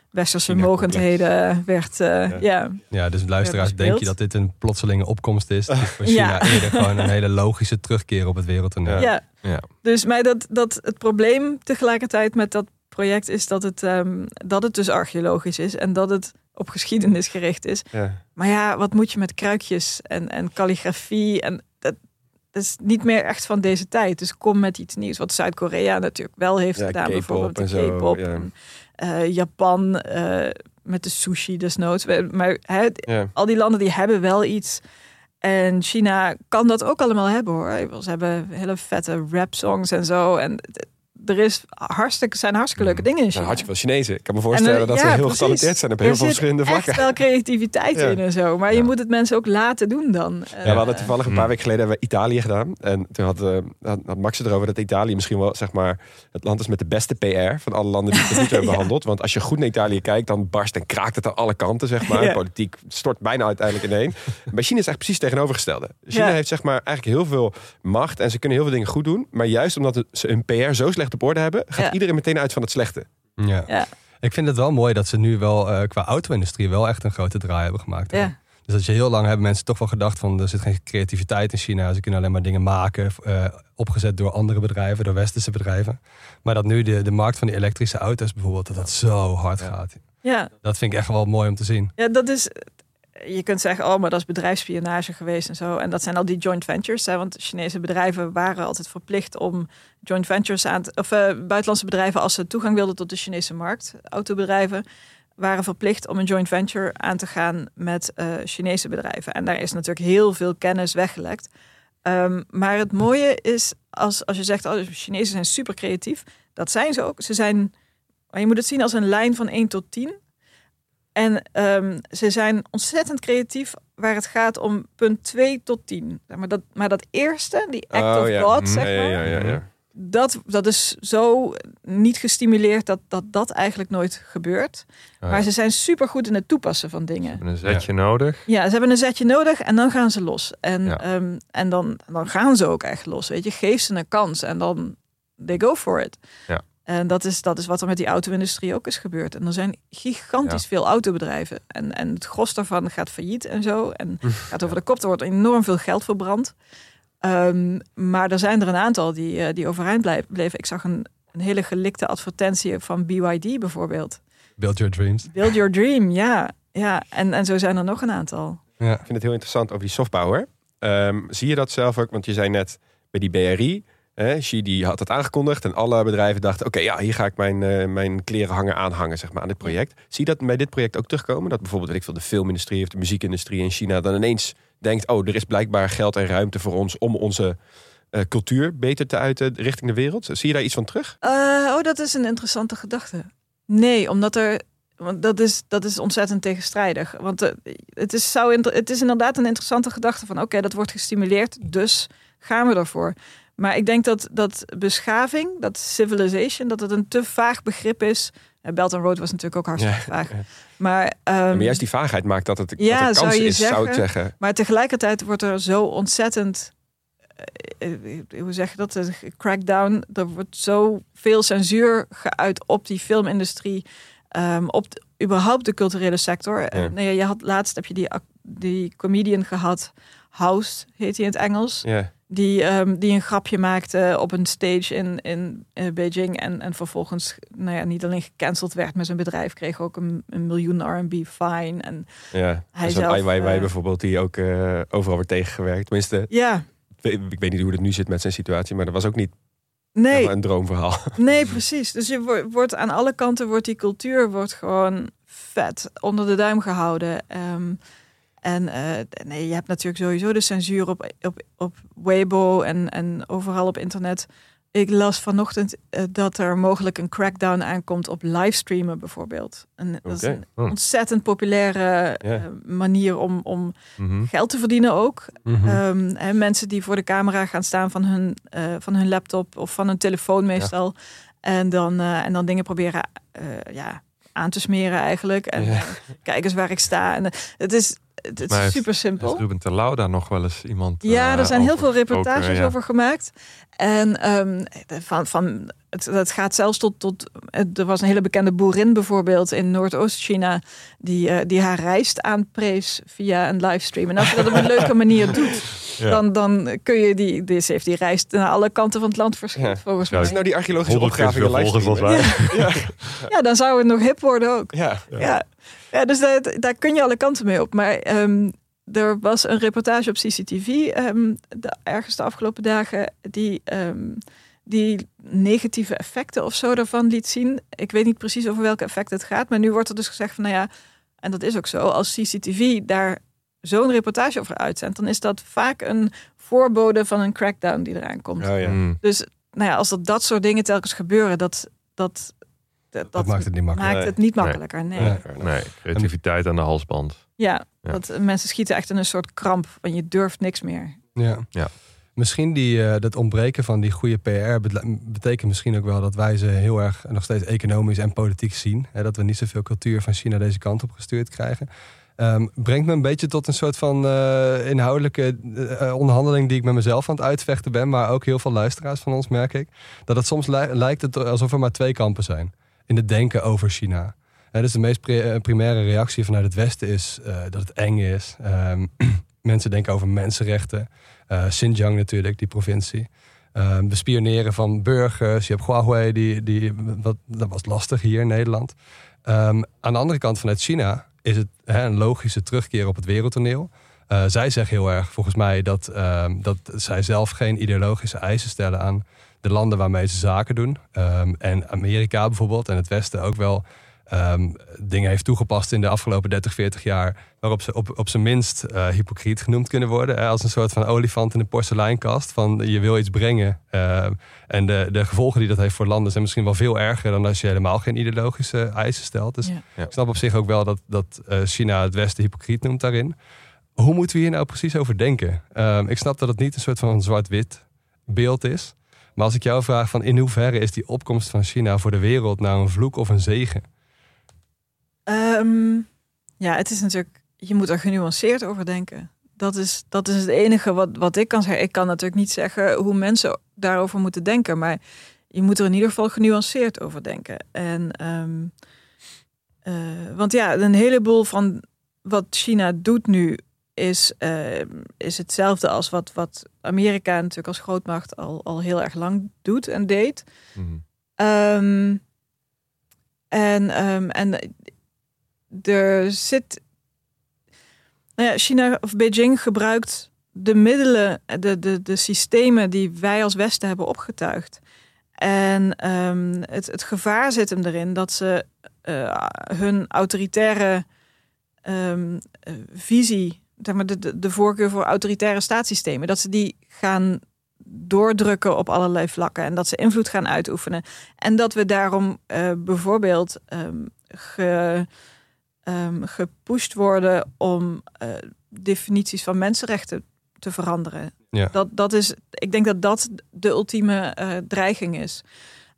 westerse mogendheden werd. eh, Ja. ja. Ja, dus luisteraars, denk je dat dit een plotselinge opkomst is? Het is voor China Ja. eerder gewoon een hele logische terugkeer op het wereldtoneel. Ja. Ja. Dus maar dat, dat het probleem tegelijkertijd met dat project is dat het, ehm, dat het dus archeologisch is en dat het op geschiedenis gericht is. Ja. Maar ja, wat moet je met kruikjes en, en calligrafie en dat, dat is niet meer echt van deze tijd. Dus kom met iets nieuws. Wat Zuid-Korea natuurlijk wel heeft Ja, gedaan. Bijvoorbeeld de en zo, K-pop. ja. eh, Japan eh, met de sushi desnoods. Maar Ja. al die landen die hebben wel iets. En China kan dat ook allemaal hebben hoor. Ze hebben hele vette rap songs en zo. En er is hartstikke, zijn hartstikke leuke dingen in Er China. zijn hartstikke veel Chinezen. Ik kan me voorstellen En, eh, dat ze ja, heel precies. getalenteerd zijn op heel Er veel zit verschillende vlakken. Echt wel creativiteit Ja. in en zo. Maar je Ja. moet het mensen ook laten doen dan. Ja, we hadden toevallig een paar Hmm. weken geleden hebben we Italië gedaan. En toen had, eh, had, Max het erover dat Italië misschien wel zeg maar, het land is met de beste PR van alle landen die toe hebben Ja. behandeld. Want als je goed naar Italië kijkt, dan barst en kraakt het aan alle kanten. Zeg maar. Ja. Politiek stort bijna uiteindelijk ineen. Bij China is echt precies het tegenovergestelde. China Ja. heeft zeg maar, eigenlijk heel veel macht en ze kunnen heel veel dingen goed doen. Maar juist omdat het- ze hun PR zo slecht op orde hebben, gaat Ja. iedereen meteen uit van het slechte. Ja. Ja. Ik vind het wel mooi dat ze nu wel eh, qua auto-industrie wel echt een grote draai hebben gemaakt. hè. Ja. Dus dat je heel lang hebben mensen toch wel gedacht van er zit geen creativiteit in China. Ze kunnen alleen maar dingen maken, eh, opgezet door andere bedrijven, door westerse bedrijven. Maar dat nu de, de markt van die elektrische auto's bijvoorbeeld, dat dat zo hard Ja. gaat. Ja, Dat vind ik echt wel mooi om te zien. ja, dat is. Je kunt zeggen, oh, maar dat is bedrijfsspionage geweest en zo. En dat zijn al die joint ventures. Hè, want Chinese bedrijven waren altijd verplicht om joint ventures aan te. Of eh, buitenlandse bedrijven, als ze toegang wilden tot de Chinese markt, autobedrijven, waren verplicht om een joint venture aan te gaan met eh, Chinese bedrijven. En daar is natuurlijk heel veel kennis weggelekt. Ehm, maar het mooie is, als, als je zegt, oh, de Chinezen zijn super creatief. Dat zijn ze ook. Ze zijn, je moet het zien als een lijn van 1 tot 10. En ehm, ze zijn ontzettend creatief waar het gaat om punt 2 tot 10. Zeg Maar dat, maar dat eerste, die act Oh, of ja. God, Mhm. zeg maar, ja, ja, ja, ja. Dat, dat is zo niet gestimuleerd dat dat, dat eigenlijk nooit gebeurt. Oh, Maar ze zijn super goed in het toepassen van dingen. hebben een zetje nodig. Ja, ze hebben een zetje nodig en dan gaan ze los. En, Ja. ehm, en dan, dan gaan ze ook echt los. Weet je, geef ze een kans en dan they go for it. Ja. En dat is, dat is wat er met die auto-industrie ook is gebeurd. En er zijn gigantisch Ja. veel autobedrijven. En, en het gros daarvan gaat failliet en zo. En gaat over de kop. Er wordt enorm veel geld verbrand. Ehm, maar er zijn er een aantal die, eh, die overeind blijven. bleven. Ik zag een, een hele gelikte advertentie van BYD bijvoorbeeld. Build your dreams. Build your dream, ja. ja. En, en zo zijn er nog een aantal. Ja. Ik vind het heel interessant over die softpower. Ehm, zie je dat zelf ook? Want je zei net bij die BRI, hè, Xi die had het aangekondigd en alle bedrijven dachten, oké, ja, hier ga ik mijn, eh, mijn klerenhanger aanhangen, zeg maar, aan dit project. Zie je dat bij dit project ook terugkomen? Dat bijvoorbeeld, weet ik veel, de filmindustrie of de muziekindustrie in China dan ineens denkt, oh, er is blijkbaar geld en ruimte voor ons om onze eh, cultuur beter te uiten richting de wereld. Zie je daar iets van terug? Eh, oh, dat is een interessante gedachte. Nee, omdat er. Want dat is, dat is ontzettend tegenstrijdig. Want het, is zou het is inderdaad een interessante gedachte van... oké, dat wordt gestimuleerd, dus gaan we ervoor. Maar ik denk dat, dat beschaving, dat civilization... dat het een te vaag begrip is. Eh, Belt and Road was natuurlijk ook hartstikke Ja. vaag. Maar, ehm, maar juist die vaagheid maakt dat het, ja, dat zou kans je is, zou ik zeggen. zeggen. Maar tegelijkertijd wordt er zo ontzettend. eh, hoe zeg je dat? Een Crackdown. Er wordt zo veel censuur geuit op die filmindustrie. ehm, op de- überhaupt de culturele sector. Nee, je had laatst heb je die, die comedian gehad. House heet hij in het Engels. Ja. Die, ehm, die een grapje maakte op een stage in, in eh, Beijing. En, en vervolgens nou ja, niet alleen gecanceld werd met zijn bedrijf. Kreeg ook een, een miljoen RB fine. En Ja, Hij zo'n zelf, Ai Weiwei eh, bijvoorbeeld, die ook eh, overal wordt tegengewerkt. Tenminste, ja, ik ik weet niet hoe het nu zit met zijn situatie, maar dat was ook niet nee. een droomverhaal. Nee, precies. Dus je wo- wordt aan alle kanten wordt die cultuur wordt gewoon vet onder de duim gehouden. Ehm, en eh, nee, je hebt natuurlijk sowieso de censuur op, op, op Weibo en, en overal op internet. Ik las vanochtend eh, dat er mogelijk een crackdown aankomt op livestreamen bijvoorbeeld. En dat is een Oh. ontzettend populaire eh, manier om, om Mhm. geld te verdienen ook. Ehm, en mensen die voor de camera gaan staan van hun, van hun laptop of van hun telefoon meestal. En, dan, en dan dingen proberen ja, aan te smeren eigenlijk. En Ja. kijk eens waar ik sta. En, het is, het, Maar is super Is simpel. Ruben Terlouw daar nog wel eens iemand Ja, eh, er zijn heel veel reportages over gemaakt. En ehm, van, van, het, het gaat zelfs tot, tot. Er was een hele bekende boerin bijvoorbeeld in Noordoost-China. Die, eh, die haar rijst aanprees via een livestream. En als je dat op een leuke manier doet, Ja. dan, dan kun je die. Dus heeft die rijst naar alle kanten van het land verschiet, Ja. volgens Ja, Wat mij. is nou die archeologische opgraving. Ja, dan zou het nog hip worden ook. Ja. Ja, ja. dus daar, daar kun je alle kanten mee op. Maar ehm, er was een reportage op CCTV ehm, de, ergens de afgelopen dagen die, ehm, die negatieve effecten of zo daarvan liet zien. Ik weet niet precies over welke effecten het gaat, maar nu wordt er dus gezegd van nou ja, en dat is ook zo, als CCTV daar zo'n reportage over uitzendt, dan is dat vaak een voorbode van een crackdown die eraan komt. Oh, ja. Mm. Dus nou ja, als er dat soort dingen telkens gebeuren, dat, dat, dat, dat maakt het niet makkelijk. maakt het niet makkelijker. Nee. Nee. Nee, creativiteit aan de halsband. Ja, Ja. dat mensen schieten echt in een soort kramp, want je durft niks meer. Ja. Ja. Misschien die, eh, dat ontbreken van die goede PR bet- betekent misschien ook wel dat wij ze heel erg nog steeds economisch en politiek zien. Hè, dat we niet zoveel cultuur van China deze kant op gestuurd krijgen. Ehm, brengt me een beetje tot een soort van eh, inhoudelijke eh, onderhandeling die ik met mezelf aan het uitvechten ben, maar ook heel veel luisteraars van ons merk ik. Dat het soms li- lijkt het alsof er maar twee kampen zijn in het denken over China. Hè, dus de meest eh, primaire reactie vanuit het Westen is eh, dat het eng is. Ehm, mensen denken over mensenrechten. Eh, Xinjiang natuurlijk, die provincie. Ehm de spioneren van burgers. Je hebt Huawei, die, die, wat, dat was lastig hier in Nederland. Ehm, aan de andere kant vanuit China is het een logische terugkeer op het wereldtoneel. Eh, zij zeggen heel erg, volgens mij, dat, dat zij zelf geen ideologische eisen stellen aan de landen waarmee ze zaken doen. En Amerika bijvoorbeeld en het Westen ook wel ehm, dingen heeft toegepast in de afgelopen 30, 40 jaar. Waarop ze op, op zijn minst eh, hypocriet genoemd kunnen worden. Hè, als een soort van olifant in de porseleinkast. Van je wil iets brengen. ehm, en de, de gevolgen die dat heeft voor landen zijn misschien wel veel erger dan als je helemaal geen ideologische eisen stelt. Dus Ja. Ja. ik snap op zich ook wel dat, dat eh, China het Westen hypocriet noemt daarin. Hoe moeten we hier nou precies over denken? Ehm, ik snap dat het niet een soort van zwart-wit beeld is. Maar als ik jou vraag van in hoeverre is die opkomst van China voor de wereld nou een vloek of een zegen? Ehm, ja, het is natuurlijk, je moet er genuanceerd over denken. Dat is, dat is het enige wat, wat ik kan zeggen. Ik kan natuurlijk niet zeggen hoe mensen daarover moeten denken, maar je moet er in ieder geval genuanceerd over denken. En, ehm, eh, want ja, een heleboel van wat China doet nu is, eh, is hetzelfde als wat, wat Amerika natuurlijk als grootmacht al, al heel erg lang doet en deed. Mhm. Ehm, en, ehm, en er zit. Nou ja, China of Beijing gebruikt de middelen, de, de, de systemen die wij als Westen hebben opgetuigd. En ehm, het, het gevaar zit hem erin dat ze eh, hun autoritaire ehm, eh, visie, zeg maar de, de, de voorkeur voor autoritaire staatssystemen, dat ze die gaan doordrukken op allerlei vlakken en dat ze invloed gaan uitoefenen. En dat we daarom eh, bijvoorbeeld ehm, ehm, gepusht worden om eh, definities van mensenrechten te veranderen. Ja. Dat, dat is, ik denk dat dat de ultieme eh, dreiging is.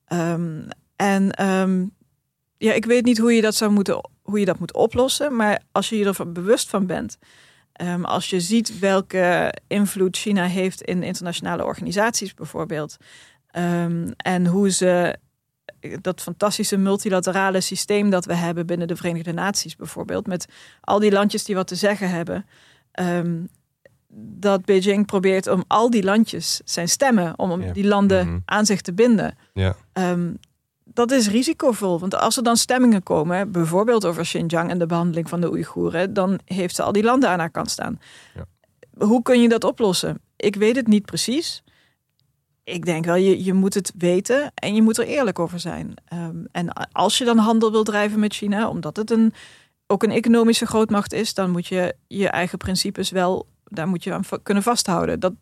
Ehm, en ehm, ja, ik weet niet hoe je dat zou moeten, hoe je dat moet oplossen, maar als je je er bewust van bent, als je ziet welke invloed China heeft in internationale organisaties bijvoorbeeld, en hoe ze dat fantastische multilaterale systeem dat we hebben binnen de Verenigde Naties bijvoorbeeld, met al die landjes die wat te zeggen hebben, ehm, dat Beijing probeert om al die landjes zijn stemmen, om Ja. die landen Mhm. aan zich te binden. Ja. Ehm, dat is risicovol, want als er dan stemmingen komen, bijvoorbeeld over Xinjiang en de behandeling van de Oeigoeren, dan heeft ze al die landen aan haar kant staan. Ja. Hoe kun je dat oplossen? Ik weet het niet precies. Ik denk wel, je, je moet het weten en je moet er eerlijk over zijn. Ehm, en als je dan handel wil drijven met China, omdat het een, ook een economische grootmacht is, dan moet je je eigen principes wel, daar moet je aan kunnen vasthouden. Dat,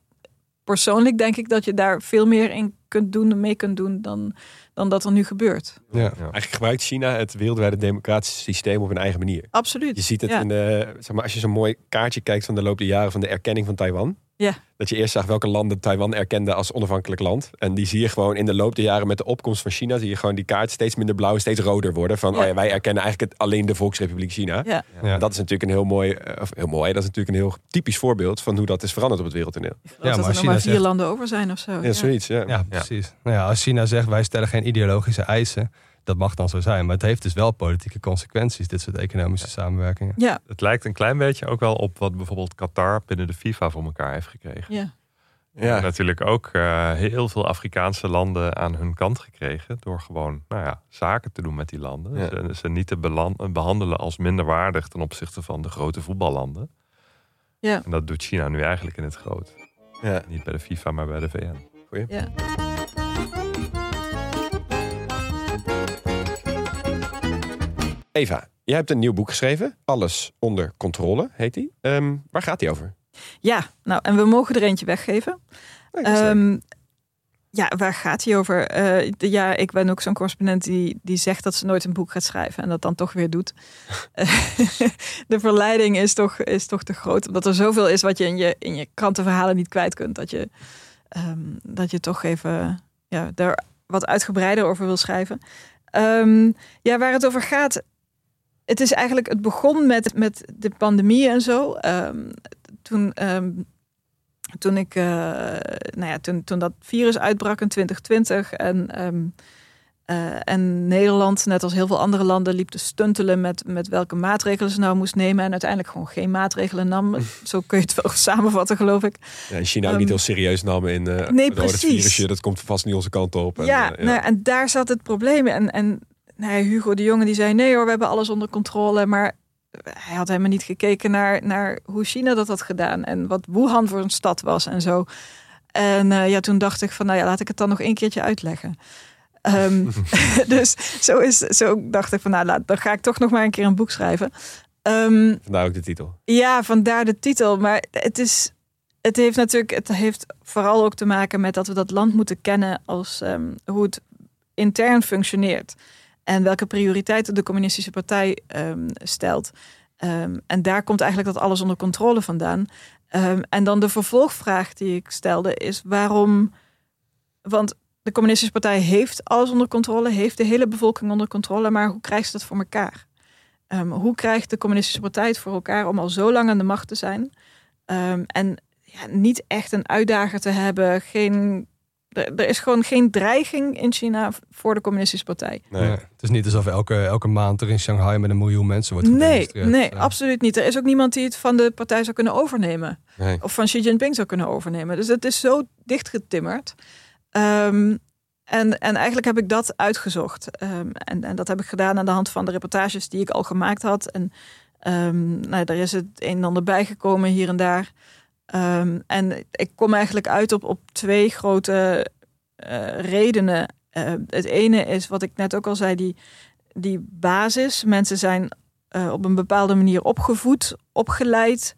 persoonlijk denk ik dat je daar veel meer in kunt doen, mee kunt doen dan, dan dat er nu gebeurt. Ja. Ja. Eigenlijk gebruikt China het wereldwijde democratische systeem op een eigen manier. Absoluut. Je ziet het Ja. in de, zeg maar, als je zo'n mooi kaartje kijkt van de loop der jaren van de erkenning van Taiwan. Ja. Dat je eerst zag welke landen Taiwan erkenden als onafhankelijk land. En die zie je gewoon in de loop der jaren met de opkomst van China, zie je gewoon die kaart steeds minder blauw en steeds roder worden. Van Ja. oh ja, wij erkennen eigenlijk het, alleen de Volksrepubliek China. Ja. Dat is natuurlijk een heel mooi, eh, of heel mooi, dat is natuurlijk een heel typisch voorbeeld van hoe dat is veranderd op het wereldtoneel. Ja, dat maar er nog China maar vier zegt- landen over zijn of zo. Ja, zoiets. Ja. Ja, precies. Nou ja, als China zegt wij stellen geen ideologische eisen, dat mag dan zo zijn. Maar het heeft dus wel politieke consequenties, dit soort economische samenwerkingen. Ja, Het lijkt een klein beetje ook wel op wat bijvoorbeeld Qatar binnen de FIFA voor elkaar heeft gekregen. ja. Ja. En natuurlijk ook eh, heel veel Afrikaanse landen aan hun kant gekregen. Door gewoon nou ja, zaken te doen met die landen. Ja. Ze, ze niet te behandelen als minderwaardig ten opzichte van de grote voetballanden. Ja. En dat doet China nu eigenlijk in het groot. Ja. Niet bij de FIFA, maar bij de VN. ja. Eva, jij hebt een nieuw boek geschreven. Alles onder controle heet die. Ehm, waar gaat die over? Ja, nou, en we mogen er eentje weggeven. Nee. Ehm, ja, waar gaat hij over? Eh, de- ja, ik ben ook zo'n correspondent die, die zegt dat ze nooit een boek gaat schrijven en dat dan toch weer doet. De verleiding is toch, is toch te groot, omdat er zoveel is wat je in je, in je krantenverhalen niet kwijt kunt. Dat je, ehm, dat je toch even ja, daar wat uitgebreider over wil schrijven. Ja, waar het over gaat. Het is eigenlijk, het begon met, met de pandemie en zo. Ehm, toen, ehm, toen ik, eh, nou ja, toen, toen dat virus uitbrak in 2020 en, ehm, eh, en Nederland, net als heel veel andere landen, liep te stuntelen met, met welke maatregelen ze nou moest nemen en uiteindelijk gewoon geen maatregelen nam. Zo kun je het wel samenvatten, geloof ik. Ja, in China ook niet heel serieus namen in. eh nee, precies. virusje, dat komt vast niet onze kant op. En, ja, eh, Nou, en daar zat het probleem. En, en ja, Hugo de Jonge die zei: nee hoor, we hebben alles onder controle. Maar hij had helemaal niet gekeken naar, naar hoe China dat had gedaan. En wat Wuhan voor een stad was en zo. En eh, ja, toen dacht ik van, nou ja, laat ik het dan nog een keertje uitleggen. Ehm, dus zo, is, zo dacht ik van, nou, laat, dan ga ik toch nog maar een keer een boek schrijven. Ehm, Vandaar ook de titel. ja, vandaar de titel. Maar het is. Het heeft natuurlijk. Het heeft vooral ook te maken met dat we dat land moeten kennen als ehm, hoe het intern functioneert. En welke prioriteiten de communistische partij ehm, stelt. Ehm, en daar komt eigenlijk dat alles onder controle vandaan. Ehm, en dan de vervolgvraag die ik stelde is waarom. Want de communistische partij heeft alles onder controle, heeft de hele bevolking onder controle, maar hoe krijgt ze dat voor elkaar? Hoe krijgt de communistische partij het voor elkaar om al zo lang aan de macht te zijn? En ja, niet echt een uitdager te hebben. Geen, er, er is gewoon geen dreiging in China voor de communistische partij. Nee. Nee, het is niet alsof elke, elke maand er in Shanghai met een miljoen mensen wordt Nee, nee, Ja. absoluut niet. Er is ook niemand die het van de partij zou kunnen overnemen. Nee. Of van Xi Jinping zou kunnen overnemen. Dus het is zo dichtgetimmerd. Ehm, en, en eigenlijk heb ik dat uitgezocht. Ehm, en, en dat heb ik gedaan aan de hand van de reportages die ik al gemaakt had. En ehm, nou, daar is het een en ander bijgekomen hier en daar. Ehm, en ik kom eigenlijk uit op, op twee grote eh, redenen. Eh, het ene is wat ik net ook al zei, die, die basis. Mensen zijn eh, op een bepaalde manier opgevoed, opgeleid.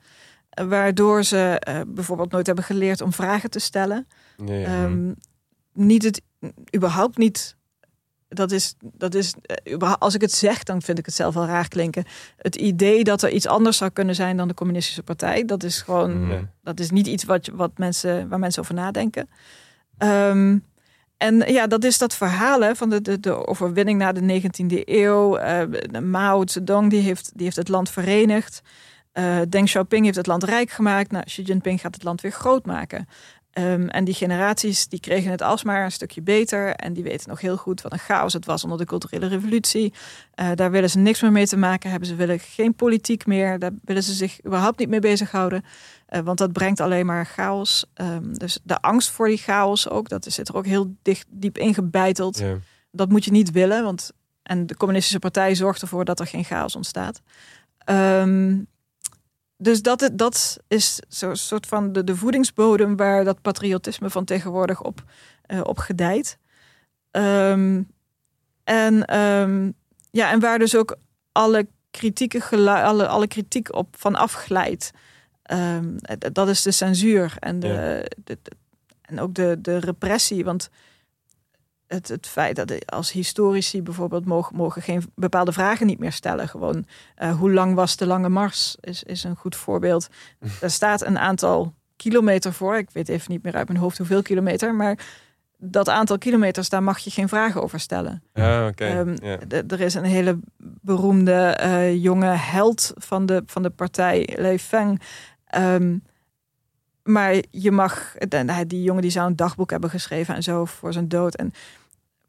Waardoor ze bijvoorbeeld nooit hebben geleerd om vragen te stellen. Nee. Ehm, niet het, überhaupt niet. Dat is, dat is, eh, als ik het zeg, dan vind ik het zelf wel raar klinken. Het idee dat er iets anders zou kunnen zijn dan de communistische partij, dat is gewoon, Mm. Dat is niet iets wat, wat mensen, waar mensen over nadenken. Ehm, en ja, dat is dat verhaal hè, van de, de, de overwinning na de 19e eeuw. Eh, Mao Zedong die heeft, die heeft het land verenigd. Eh Deng Xiaoping heeft het land rijk gemaakt. Nou, Xi Jinping gaat het land weer groot maken. Ehm, en die generaties die kregen het alsmaar een stukje beter. En die weten nog heel goed wat een chaos het was onder de culturele revolutie. Eh, daar willen ze niks meer mee te maken hebben. Ze willen geen politiek meer. Daar willen ze zich überhaupt niet mee bezighouden. Eh, want dat brengt alleen maar chaos. Ehm, dus de angst voor die chaos ook. Dat zit er ook heel dicht, diep ingebeiteld. Ja. Dat moet je niet willen. Want, en de communistische partij zorgt ervoor dat er geen chaos ontstaat. Ehm, dus dat, dat is zo'n soort van de, de voedingsbodem waar dat patriotisme van tegenwoordig op, eh, op gedijt. Ehm, en, ehm, ja, en waar dus ook alle, kritieke alle, alle kritiek op van afglijdt. Ehm, dat is de censuur en de, Ja. de, de- en ook de, de repressie. Want het, het feit dat als historici bijvoorbeeld mogen, mogen geen bepaalde vragen niet meer stellen. Gewoon eh, hoe lang was de lange mars is, is een goed voorbeeld. Daar staat een aantal kilometer voor. Ik weet even niet meer uit mijn hoofd hoeveel kilometer. Maar dat aantal kilometers, daar mag je geen vragen over stellen. Ja, oké. Ehm, Er is een hele beroemde eh, jonge held van de, van de partij, Lei Feng. Ehm, maar je mag, die jongen die zou een dagboek hebben geschreven en zo voor zijn dood. En,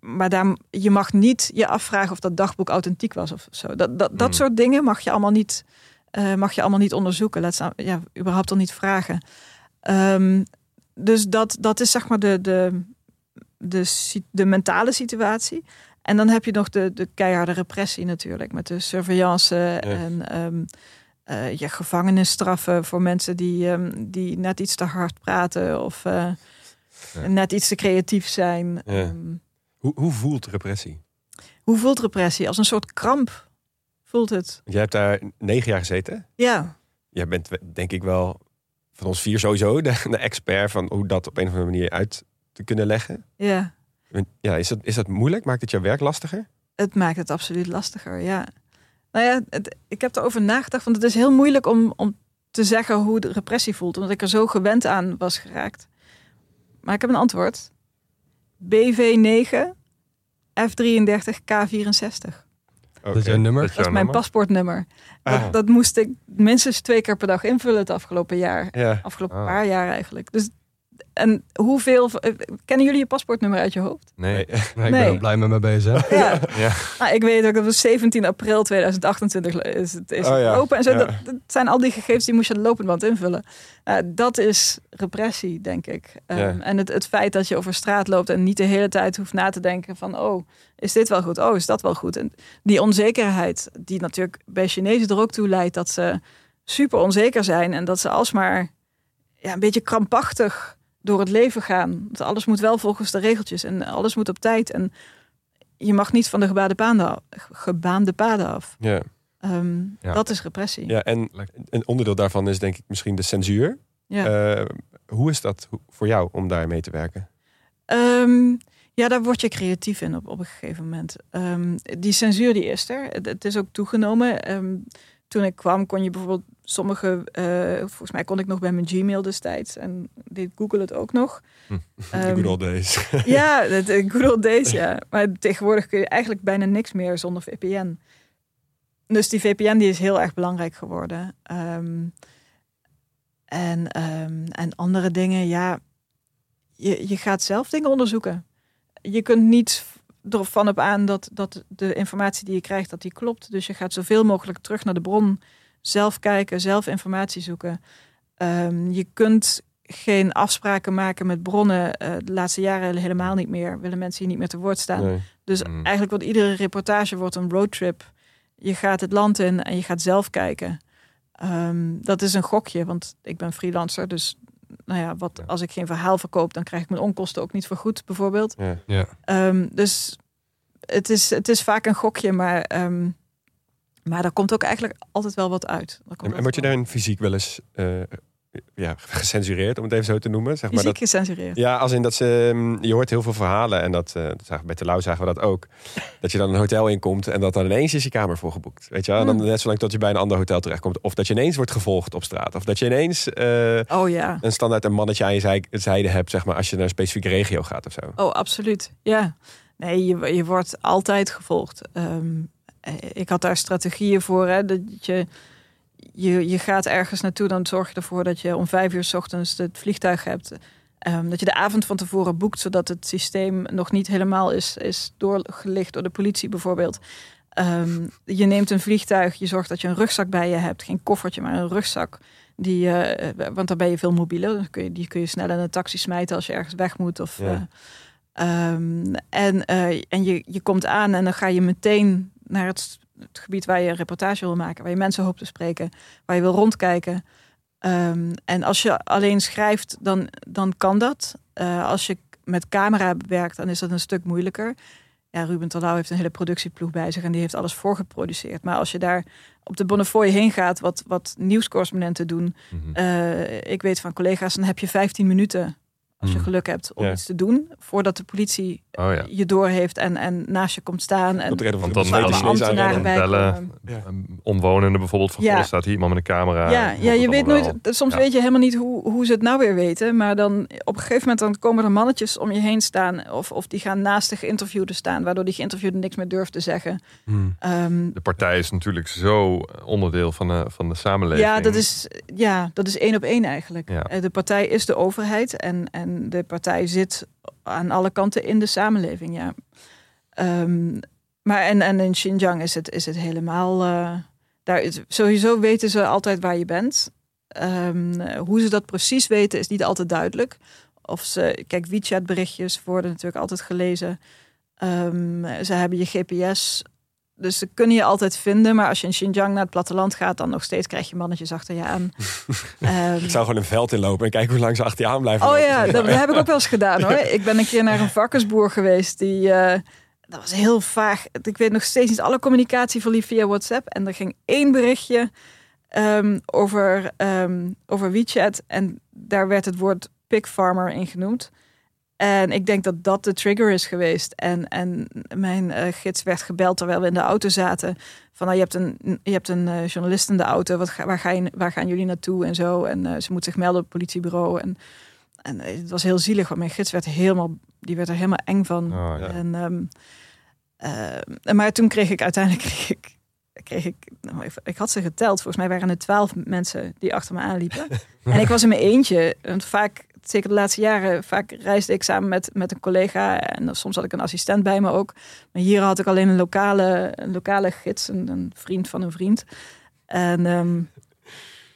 maar daar, je mag niet je afvragen of dat dagboek authentiek was of zo. Dat, dat, dat Hmm. soort dingen mag je allemaal niet, eh, mag je allemaal niet onderzoeken. Laat staan, ja, überhaupt al niet vragen. Ehm, dus dat, dat is zeg maar de, de, de, de mentale situatie. En dan heb je nog de, de keiharde repressie natuurlijk. Met de surveillance en ehm eh, ja, gevangenisstraffen voor mensen die, ehm, die net iets te hard praten of eh, Ja. net iets te creatief zijn. Ja. Ehm, Hoe, hoe voelt repressie? hoe voelt repressie? Als een soort kramp voelt het. Jij hebt daar negen jaar gezeten. Ja, Jij bent denk ik wel van ons vier sowieso de, de expert van hoe dat op een of andere manier uit te kunnen leggen. ja. Ja, is dat, is dat moeilijk? Maakt het jouw werk lastiger? Het maakt het absoluut lastiger, ja. Nou ja, het- ik heb erover nagedacht, want het is heel moeilijk om, om te zeggen hoe de repressie voelt, omdat ik er zo gewend aan was geraakt. Maar ik heb een antwoord. BV9 F33 K64. Oké. Dat is jouw nummer? Dat is Dat is jouw mijn nummer? paspoortnummer. Ah, Dat, dat moest ik minstens twee keer per dag invullen het afgelopen jaar. ja. Afgelopen Ah. paar jaar eigenlijk. Dus, en hoeveel... eh, Kennen jullie je paspoortnummer uit je hoofd? Nee. Nee, ik Nee. ben er blij met mijn BSM. Ja. Ja. Nou, ik weet ook dat het 17 april 2028 is het, is Oh ja, open. En zo, ja. dat, dat zijn al die gegevens die moest je aan de lopende band invullen. Nou, dat is repressie, denk ik. Ehm, Ja. En het, het feit dat je over straat loopt en niet de hele tijd hoeft na te denken van... oh, is dit wel goed? Oh, is dat wel goed? En die onzekerheid, die natuurlijk bij Chinezen er ook toe leidt... dat ze super onzeker zijn en dat ze alsmaar ja, een beetje krampachtig door het leven gaan. Dat alles moet wel volgens de regeltjes en alles moet op tijd. En je mag niet van de gebaande paden af. Gebaande paden af. Ja. Ehm, Ja. Dat is repressie. ja, en een onderdeel daarvan is denk ik misschien de censuur. Ja. Eh, hoe is dat voor jou om daar mee te werken? Ehm, ja, daar word je creatief in op, op een gegeven moment. Ehm, die censuur die is er. Het, het is ook toegenomen. Ehm, toen ik kwam kon je bijvoorbeeld sommige... eh, volgens mij kon ik nog bij mijn Gmail destijds. En deed Google het ook nog. Hm. Ehm, good old days. Ja, de, de good old days, ja. Maar tegenwoordig kun je eigenlijk bijna niks meer zonder VPN. Dus die VPN die is heel erg belangrijk geworden. Ehm, en, ehm, en andere dingen, ja. Je, je gaat zelf dingen onderzoeken. Je kunt niet ervan op aan dat, dat de informatie die je krijgt, dat die klopt. Dus je gaat zoveel mogelijk terug naar de bron. Zelf kijken, zelf informatie zoeken. Ehm, je kunt geen afspraken maken met bronnen. eh, de laatste jaren helemaal niet meer. Willen mensen hier niet meer te woord staan. Nee. Dus Mm. eigenlijk wordt iedere reportage wordt een roadtrip. Je gaat het land in en je gaat zelf kijken. Ehm, dat is een gokje, want ik ben freelancer. Dus nou ja, wat, Ja. als ik geen verhaal verkoop, dan krijg ik mijn onkosten ook niet vergoed, bijvoorbeeld. Ja. Ja. Ehm, dus het is, het is vaak een gokje, maar, ehm, maar er komt ook eigenlijk altijd wel wat uit. En, en word je daarin fysiek wel eens eh, ja, gecensureerd, om het even zo te noemen? Zeg maar fysiek dat, gecensureerd. ja, als in dat ze, mm, je hoort heel veel verhalen en dat, eh, dat bij Telau zagen we dat ook. Dat je dan een hotel inkomt en dat dan ineens is je kamer volgeboekt. Weet je wel? En dan Hmm. net zolang tot je bij een ander hotel terechtkomt. Of dat je ineens wordt gevolgd op straat. Of dat je ineens eh, Oh ja. een standaard een mannetje aan je zij- zijde hebt, zeg maar, als je naar een specifieke regio gaat of zo. Oh, absoluut. Ja. Nee, je, je wordt altijd gevolgd. Ehm, eh, ik had daar strategieën voor. Hè, dat je, je, je gaat ergens naartoe, dan zorg je ervoor dat je om vijf uur s ochtends het vliegtuig hebt. Ehm, dat je de avond van tevoren boekt, zodat het systeem nog niet helemaal is, is doorgelicht door de politie bijvoorbeeld. Ehm, je neemt een vliegtuig, je zorgt dat je een rugzak bij je hebt. Geen koffertje, maar een rugzak. Die, eh, want dan ben je veel mobieler. Dan kun je, die kun je snel in een taxi smijten als je ergens weg moet. Of, Ja. eh, ehm, en eh, en je, je komt aan en dan ga je meteen naar het, het gebied waar je een reportage wil maken. Waar je mensen hoopt te spreken. Waar je wil rondkijken. Ehm, en als je alleen schrijft, dan, dan kan dat. Eh, als je met camera werkt, dan is dat een stuk moeilijker. Ja, Ruben Terlouw heeft een hele productieploeg bij zich en die heeft alles voorgeproduceerd. Maar als je daar op de Bonnefoy heen gaat, wat, wat nieuwscorrespondenten doen. Mhm. eh, ik weet van collega's, dan heb je 15 minuten als je Hmm. geluk hebt, om Ja. iets te doen. Voordat de politie Oh ja. je door heeft en, en naast je komt staan. En van Want de dan- Chinees ambtenaren bij bellen. Ja. Um, Omwonenden bijvoorbeeld van, Ja. staat hier iemand met een camera. Ja, ja je weet nooit, wel. soms Ja. weet je helemaal niet hoe, hoe ze het nou weer weten. Maar dan op een gegeven moment dan komen er mannetjes om je heen staan. Of, of die gaan naast de geïnterviewde staan. Waardoor die geïnterviewde niks meer durft te zeggen. Hmm. Ehm, De partij is natuurlijk zo onderdeel van de, van de samenleving. ja, dat is, ja, dat is één op één eigenlijk. Ja. Eh, De partij is de overheid. En, en de partij zit aan alle kanten in de samenleving. Ja. Ehm, maar en, en in Xinjiang is het, is het helemaal. eh, daar is, sowieso weten ze altijd waar je bent. Ehm, eh, hoe ze dat precies weten is niet altijd duidelijk. Of ze, kijk, WeChat-berichtjes worden natuurlijk altijd gelezen. Ehm, ze hebben je GPS. Dus ze kunnen je altijd vinden. Maar als je in Xinjiang naar het platteland gaat, dan nog steeds krijg je mannetjes achter je aan. Ehm, Ik zou gewoon een veld inlopen en kijken hoe lang ze achter je aan blijven Oh lopen. ja, dat, dat heb ik ook wel eens gedaan hoor. Ik ben een keer naar een varkensboer geweest. Die, eh, dat was heel vaag. Ik weet nog steeds niet. Alle communicatie verliep via WhatsApp. En er ging één berichtje ehm, over, ehm, over WeChat. En daar werd het woord pig farmer in genoemd. En ik denk dat dat de trigger is geweest. En, en mijn eh, gids werd gebeld terwijl we in de auto zaten. Van nou, je hebt een, je hebt een eh, journalist in de auto. Wat, ga- waar, ga je, waar gaan jullie naartoe en zo? En eh, ze moet zich melden op het politiebureau. En, en het was heel zielig, want mijn gids werd helemaal, die werd er helemaal eng van. Oh, ja. En, ehm, eh, maar toen kreeg ik uiteindelijk, kreeg ik, kreeg ik, nou, ik, ik had ze geteld. Volgens mij waren er twaalf mensen die achter me aanliepen. en ik was in mijn eentje. Want vaak, zeker de laatste jaren, vaak reisde ik samen met, met een collega. En soms had ik een assistent bij me ook. Maar hier had ik alleen een lokale, een lokale gids, een, vriend van een vriend. En, ehm,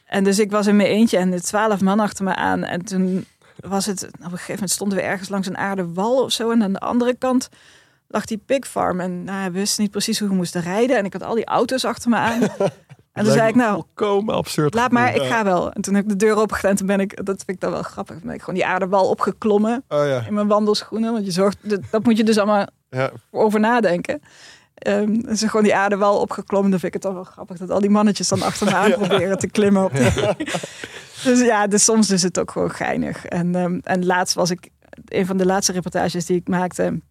en dus ik was in mijn eentje en de twaalf man achter me aan. En toen was het, op een gegeven moment stonden we ergens langs een aardewal of zo. En aan de andere kant lag die pigfarm. En nou, we wisten niet precies hoe we moesten rijden. En ik had al die auto's achter me aan. En toen zei ik, nou, Volkomen absurd. laat maar, ik ga wel. En toen heb ik de deur opengedaan en toen ben ik, dat vind ik dan wel grappig, ben ik gewoon die aardewal opgeklommen Oh ja. in mijn wandelschoenen. Want je zorgt, dat, dat moet je dus allemaal ja. over nadenken. Ehm dus gewoon die aardewal opgeklommen. Dan vind ik het toch wel grappig dat al die mannetjes dan achter me aan proberen te klimmen. Op dus ja, dus soms is het ook gewoon geinig. En, ehm, en laatst was ik, een van de laatste reportages die ik maakte,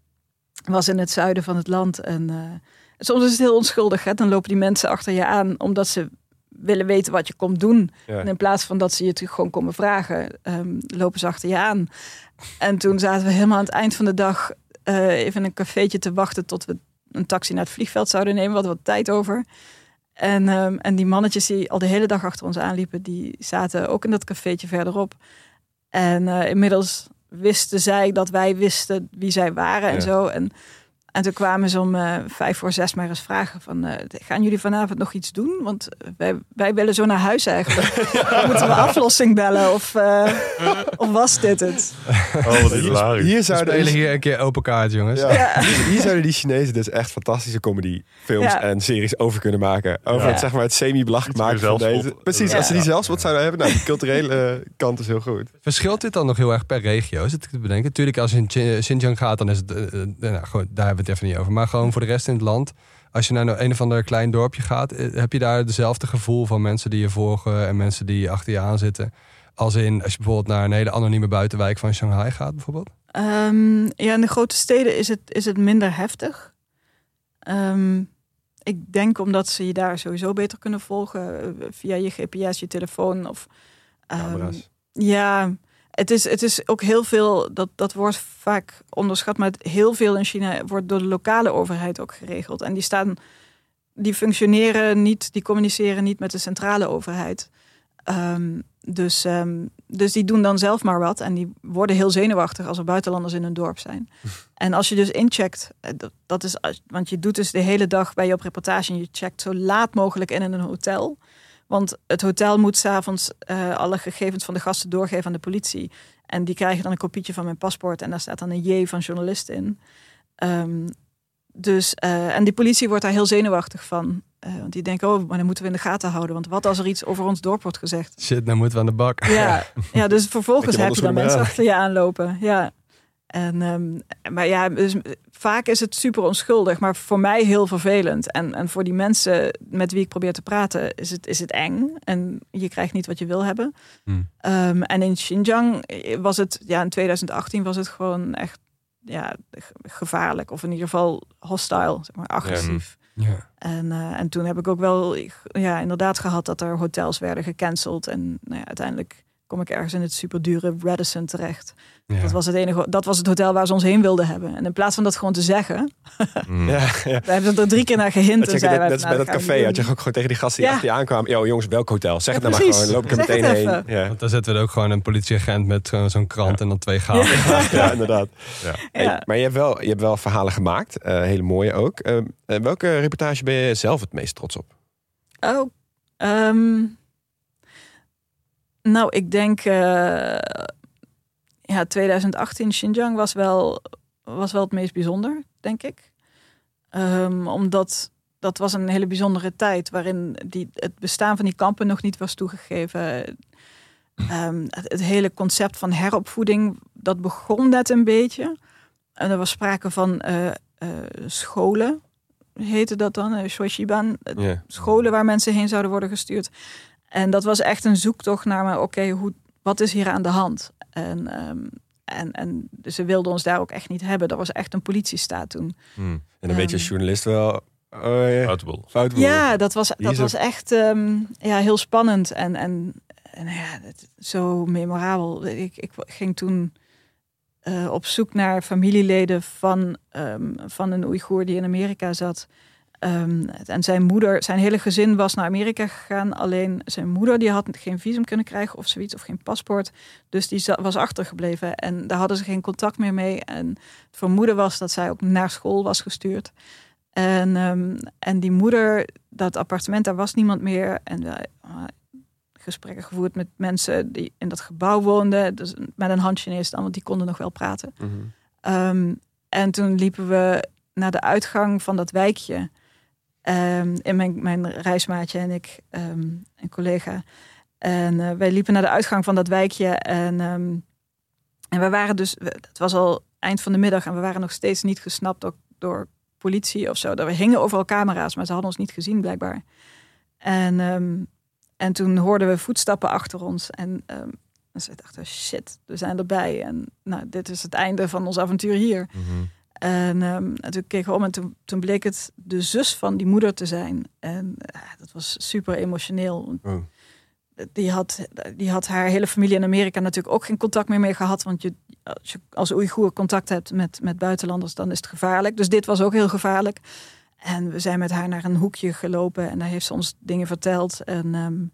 was in het zuiden van het land. En eh, soms is het heel onschuldig. Hè? Dan lopen die mensen achter je aan omdat ze willen weten wat je komt doen. Ja. En in plaats van dat ze je het gewoon komen vragen, ehm, lopen ze achter je aan. En toen zaten we helemaal aan het eind van de dag eh, even in een cafeetje te wachten tot we een taxi naar het vliegveld zouden nemen. We hadden wat tijd over. En, ehm, en die mannetjes die al de hele dag achter ons aanliepen, die zaten ook in dat cafeetje verderop. En eh, inmiddels wisten zij dat wij wisten wie zij waren en Ja. zo. En, en toen kwamen ze om eh, vijf voor zes maar eens vragen van... eh, gaan jullie vanavond nog iets doen? Want wij, wij willen zo naar huis eigenlijk. Moeten we aflossing bellen of, eh, of was dit het? Oh, wat hilarisch. Hier We zouden, spelen hier een keer open kaart, jongens. Ja. Hier, hier zouden die Chinezen dus echt fantastische comedyfilms Ja. en series over kunnen maken. Over Ja. het, zeg maar, het semi-belachelijk meer maken van deze. Precies, Ja. als ze die zelfspot zouden hebben. Nou, die culturele kant is heel goed. Verschilt dit dan nog heel erg per regio? Is het te bedenken? Natuurlijk, als je in Xi- Xinjiang gaat, dan is het. nou, gewoon, daar hebben we het even niet over. Maar gewoon voor de rest in het land. Als je naar een of ander klein dorpje gaat, eh, heb je daar dezelfde gevoel van mensen die je volgen en mensen die achter je aan zitten? Als in, als je bijvoorbeeld naar een hele anonieme buitenwijk van Shanghai gaat, bijvoorbeeld? Ehm, ja, in de grote steden is het, is het minder heftig. Ehm, ik denk omdat ze je daar sowieso beter kunnen volgen eh, via je GPS, je telefoon of ehm, ja, het is, het is ook heel veel, dat, dat wordt vaak onderschat, maar heel veel in China wordt door de lokale overheid ook geregeld. En die staan, die functioneren niet, die communiceren niet met de centrale overheid. Ehm, dus, ehm, dus die doen dan zelf maar wat. En die worden heel zenuwachtig als er buitenlanders in hun dorp zijn. en als je dus incheckt, eh, dat, dat is, want je doet dus de hele dag bij je op reportage en je checkt zo laat mogelijk in in een hotel. Want het hotel moet s'avonds eh alle gegevens van de gasten doorgeven aan de politie. En die krijgen dan een kopietje van mijn paspoort. En daar staat dan een J van journalist in. Ehm, dus, eh, en die politie wordt daar heel zenuwachtig van. Eh, want die denken, oh, maar dan moeten we in de gaten houden. Want wat als er iets over ons dorp wordt gezegd? Shit, dan moeten we aan de bak. Ja, ja dus vervolgens je heb je dan mensen achter je aanlopen. Ja. En, ehm, maar ja, dus vaak is het super onschuldig, maar voor mij heel vervelend. En, en voor die mensen met wie ik probeer te praten, is het, is het eng. En je krijgt niet wat je wil hebben. Hmm. Ehm, en in Xinjiang was het, ja, in 2018 was het gewoon echt ja, ge- gevaarlijk. Of in ieder geval hostile, zeg maar, agressief. Ja. En, eh, en toen heb ik ook wel ja, inderdaad gehad dat er hotels werden gecanceld. En nou ja, uiteindelijk kom ik ergens in het superdure Radisson terecht. Ja. Dat, was het enige, dat was het hotel waar ze ons heen wilden hebben. En in plaats van dat gewoon te zeggen, Mm. Ja, ja. we hebben er drie keer naar gehint. Dat net, wij net van, bij nou, dat café had je ook gewoon tegen die gasten die achter je aankwamen. Yo jongens, welk hotel? Zeg Ja, het nou maar gewoon. Loop ik er Zeg meteen heen. Ja. Want daar zetten we er ook gewoon een politieagent met zo'n zo'n krant en dan twee gaten. ja, inderdaad. Ja. Hey, Ja. maar je hebt, wel, je hebt wel verhalen gemaakt. eh, hele mooie ook. Eh, eh, welke reportage ben je zelf het meest trots op? Oh, ehm, nou, ik denk, eh, ja, 2018 Xinjiang was wel, was wel het meest bijzonder, denk ik. Ehm, omdat dat was een hele bijzondere tijd waarin die, het bestaan van die kampen nog niet was toegegeven. Ehm, het, het hele concept van heropvoeding, dat begon net een beetje. En er was sprake van eh, eh, scholen, heette dat dan, uh, Shoishiban, Ja. scholen waar mensen heen zouden worden gestuurd. En dat was echt een zoektocht naar, oké, hoe wat is hier aan de hand? En, ehm, en, en ze wilden ons daar ook echt niet hebben. Dat was echt een politiestaat toen. Mm. En dan Ehm. weet je als journalist wel... Oh, ja. Foutboel. Ja, dat was, dat was echt ehm, ja, heel spannend en, en, en ja, zo memorabel. Ik, ik ging toen eh, op zoek naar familieleden van, ehm, van een Oeigoer die in Amerika zat. Ehm, en zijn moeder, zijn hele gezin was naar Amerika gegaan. Alleen zijn moeder die had geen visum kunnen krijgen of zoiets, of geen paspoort. Dus die was achtergebleven en daar hadden ze geen contact meer mee. En het vermoeden was dat zij ook naar school was gestuurd. En, ehm, en die moeder, dat appartement, daar was niemand meer. En uh, gesprekken gevoerd met mensen die in dat gebouw woonden. Dus met een handje in want die konden nog wel praten. Mhm. Ehm, en toen liepen we naar de uitgang van dat wijkje. Ehm, in mijn, mijn reismaatje en ik, ehm, een collega. En eh, wij liepen naar de uitgang van dat wijkje. En, ehm, en we waren dus, het was al eind van de middag en we waren nog steeds niet gesnapt door, politie of zo. We hingen overal camera's, maar ze hadden ons niet gezien blijkbaar. En, ehm, en toen hoorden we voetstappen achter ons. En ehm, dus we dachten, shit, we zijn erbij. En nou, dit is het einde van ons avontuur hier. Mhm. En, en toen keken we om en toen, toen bleek het de zus van die moeder te zijn. En eh, dat was super emotioneel. Oh. Die had, die had haar hele familie in Amerika natuurlijk ook geen contact meer mee gehad. Want je, als je als Oeigoer contact hebt met, met buitenlanders, dan is het gevaarlijk. Dus dit was ook heel gevaarlijk. En we zijn met haar naar een hoekje gelopen en daar heeft ze ons dingen verteld. En, ehm,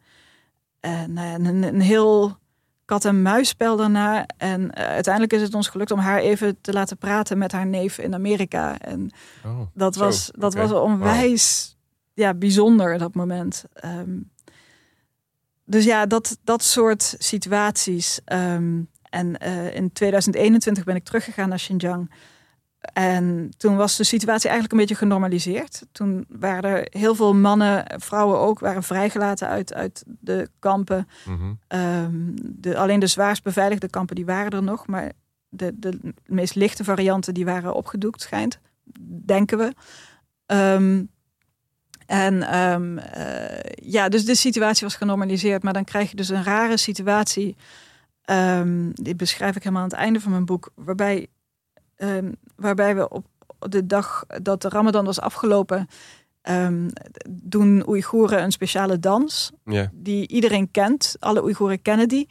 en ja, een, een heel kat-en-muisspel daarna. En eh, uiteindelijk is het ons gelukt om haar even te laten praten met haar neef in Amerika. En Oh. dat Zo, was, dat was onwijs ja, bijzonder, dat moment. Ehm, dus ja, dat, dat soort situaties. Ehm, en eh, in 2021 ben ik teruggegaan naar Xinjiang. En toen was de situatie eigenlijk een beetje genormaliseerd. Toen waren er heel veel mannen, vrouwen ook, waren vrijgelaten uit, uit de kampen. Mhm. Ehm, de, alleen de zwaarst beveiligde kampen die waren er nog, maar de, de meest lichte varianten die waren opgedoekt, schijnt, denken we. Ehm, en ehm, eh, ja, dus de situatie was genormaliseerd, maar dan krijg je dus een rare situatie. die beschrijf ik helemaal aan het einde van mijn boek, waarbij, ehm, waarbij we op de dag dat de Ramadan was afgelopen, ehm, doen Oeigoeren een speciale dans die iedereen kent. Alle Oeigoeren kennen die.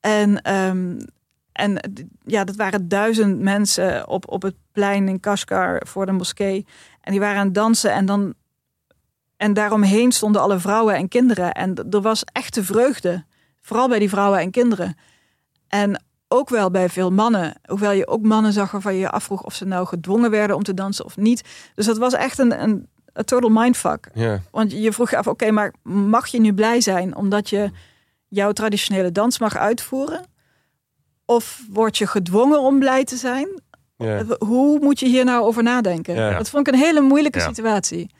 En, ehm, en ja, dat waren duizend mensen op, op het plein in Kashgar voor de moskee. En die waren aan het dansen en dan... En daaromheen stonden alle vrouwen en kinderen. En er was echte vreugde. Vooral bij die vrouwen en kinderen. En ook wel bij veel mannen. Hoewel je ook mannen zag waarvan je je afvroeg of ze nou gedwongen werden om te dansen of niet. Dus dat was echt een, een, een total mindfuck. Ja. Want je vroeg je af, oké, maar mag je nu blij zijn omdat je jouw traditionele dans mag uitvoeren? Of word je gedwongen om blij te zijn? Ja. Hoe moet je hier nou over nadenken? Ja. Dat vond ik een hele moeilijke Ja. situatie.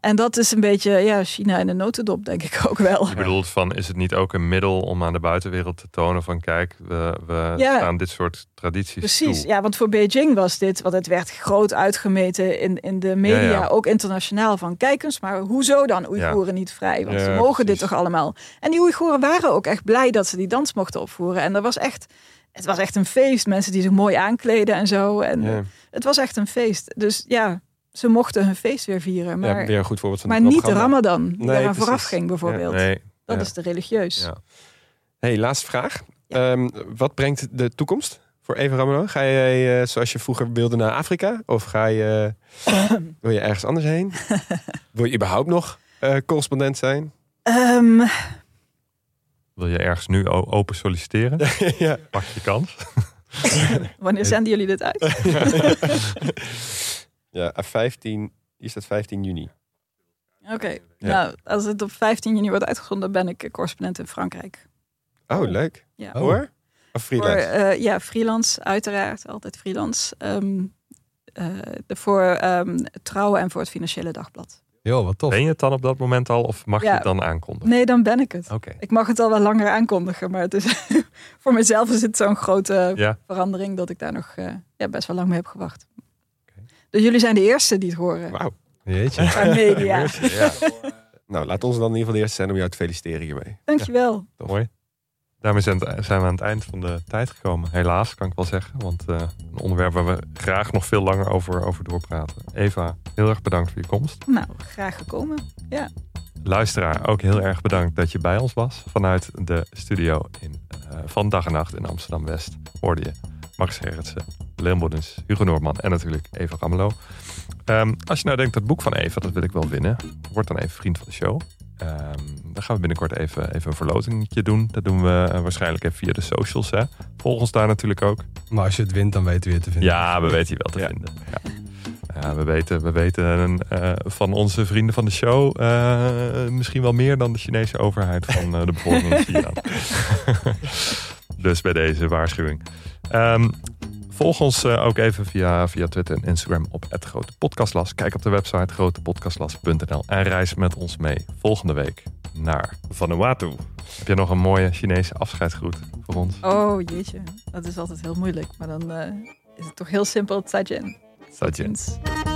En dat is een beetje ja, China in een notendop, denk ik ook wel. Je bedoelt van, is het niet ook een middel om aan de buitenwereld te tonen van kijk, we, we Ja. staan dit soort tradities Precies, toe. ja, want voor Beijing was dit, want het werd groot uitgemeten in, in de media, Ja, ja. ook internationaal, van kijk eens, maar hoezo dan Oeigoeren niet vrij? Want ze mogen dit toch allemaal? En die Oeigoeren waren ook echt blij dat ze die dans mochten opvoeren. En dat was echt, het was echt een feest, mensen die zich mooi aankleden en zo. En Ja, het was echt een feest. Dus ja, ze mochten hun feest weer vieren, ja, maar, weer een goed voorbeeld van maar de niet de. Ramadan, die Nee, vooraf ging bijvoorbeeld. Nee, Dat ja. is te religieus. Ja. hey, laatste vraag. Ehm, wat brengt de toekomst voor Eva Ramelow? Ga jij eh, zoals je vroeger wilde naar Afrika? Of ga je, wil je ergens anders heen? wil je überhaupt nog eh, correspondent zijn? Ehm, Wil je ergens nu open solliciteren? ja. Pak je kans. wanneer zenden jullie dit uit? ja, 15, hier staat 15 juni. Oké, Ja. nou, als het op 15 juni wordt uitgezonden, ben ik eh, correspondent in Frankrijk. Oh, leuk. Ja. Oh. Hoor? Of Voor, freelance? eh, ja, freelance, uiteraard, altijd freelance. Ehm, eh, de- voor ehm, Trouwen en voor het Financiële Dagblad. Joh, wat tof. Ben je het dan op dat moment al of mag je het dan aankondigen? Nee, dan ben ik het. Oké. Ik mag het al wel langer aankondigen, maar het is, voor mezelf is het zo'n grote Ja, verandering dat ik daar nog eh, ja, best wel lang mee heb gewacht. Dus jullie zijn de eerste die het horen. Wauw. Jeetje. Qua media. ja. Nou, laat ons dan in ieder geval de eerste zijn om jou te feliciteren hiermee. Dankjewel. mooi. Daarmee zijn we zijn we aan het eind van de tijd gekomen. Helaas, kan ik wel zeggen. Want eh, een onderwerp waar we graag nog veel langer over, over doorpraten. Eva, heel erg bedankt voor je komst. Nou, graag gekomen. Luisteraar, ook heel erg bedankt dat je bij ons was. Vanuit de studio in, eh, van Dag en Nacht in Amsterdam-West hoorde je Max Gerritsen, Leon Boddens, Hugo Noordman en natuurlijk Eva Ramelow. Ehm, als je nou denkt, dat boek van Eva, dat wil ik wel winnen. Word dan even vriend van de show. Ehm, dan gaan we binnenkort even, even een verlotingetje doen. Dat doen we eh, waarschijnlijk even via de socials. Hè. Volg ons daar natuurlijk ook. Maar als je het wint, dan weten we je te vinden. Ja, we weten je wel te Ja. vinden. Ja. Ja, we weten, we weten eh, van onze vrienden van de show eh, misschien wel meer dan de Chinese overheid van de bevolking in China. dus bij deze waarschuwing. Ehm, volg ons eh, ook even via, via Twitter en Instagram op het Grote Podcastlas. Kijk op de website grotepodcastlas.nl en reis met ons mee volgende week naar Vanuatu. Heb je nog een mooie Chinese afscheidsgroet voor ons? Oh jeetje, dat is altijd heel moeilijk. Maar dan eh, is het toch heel simpel. Zaijian. Zat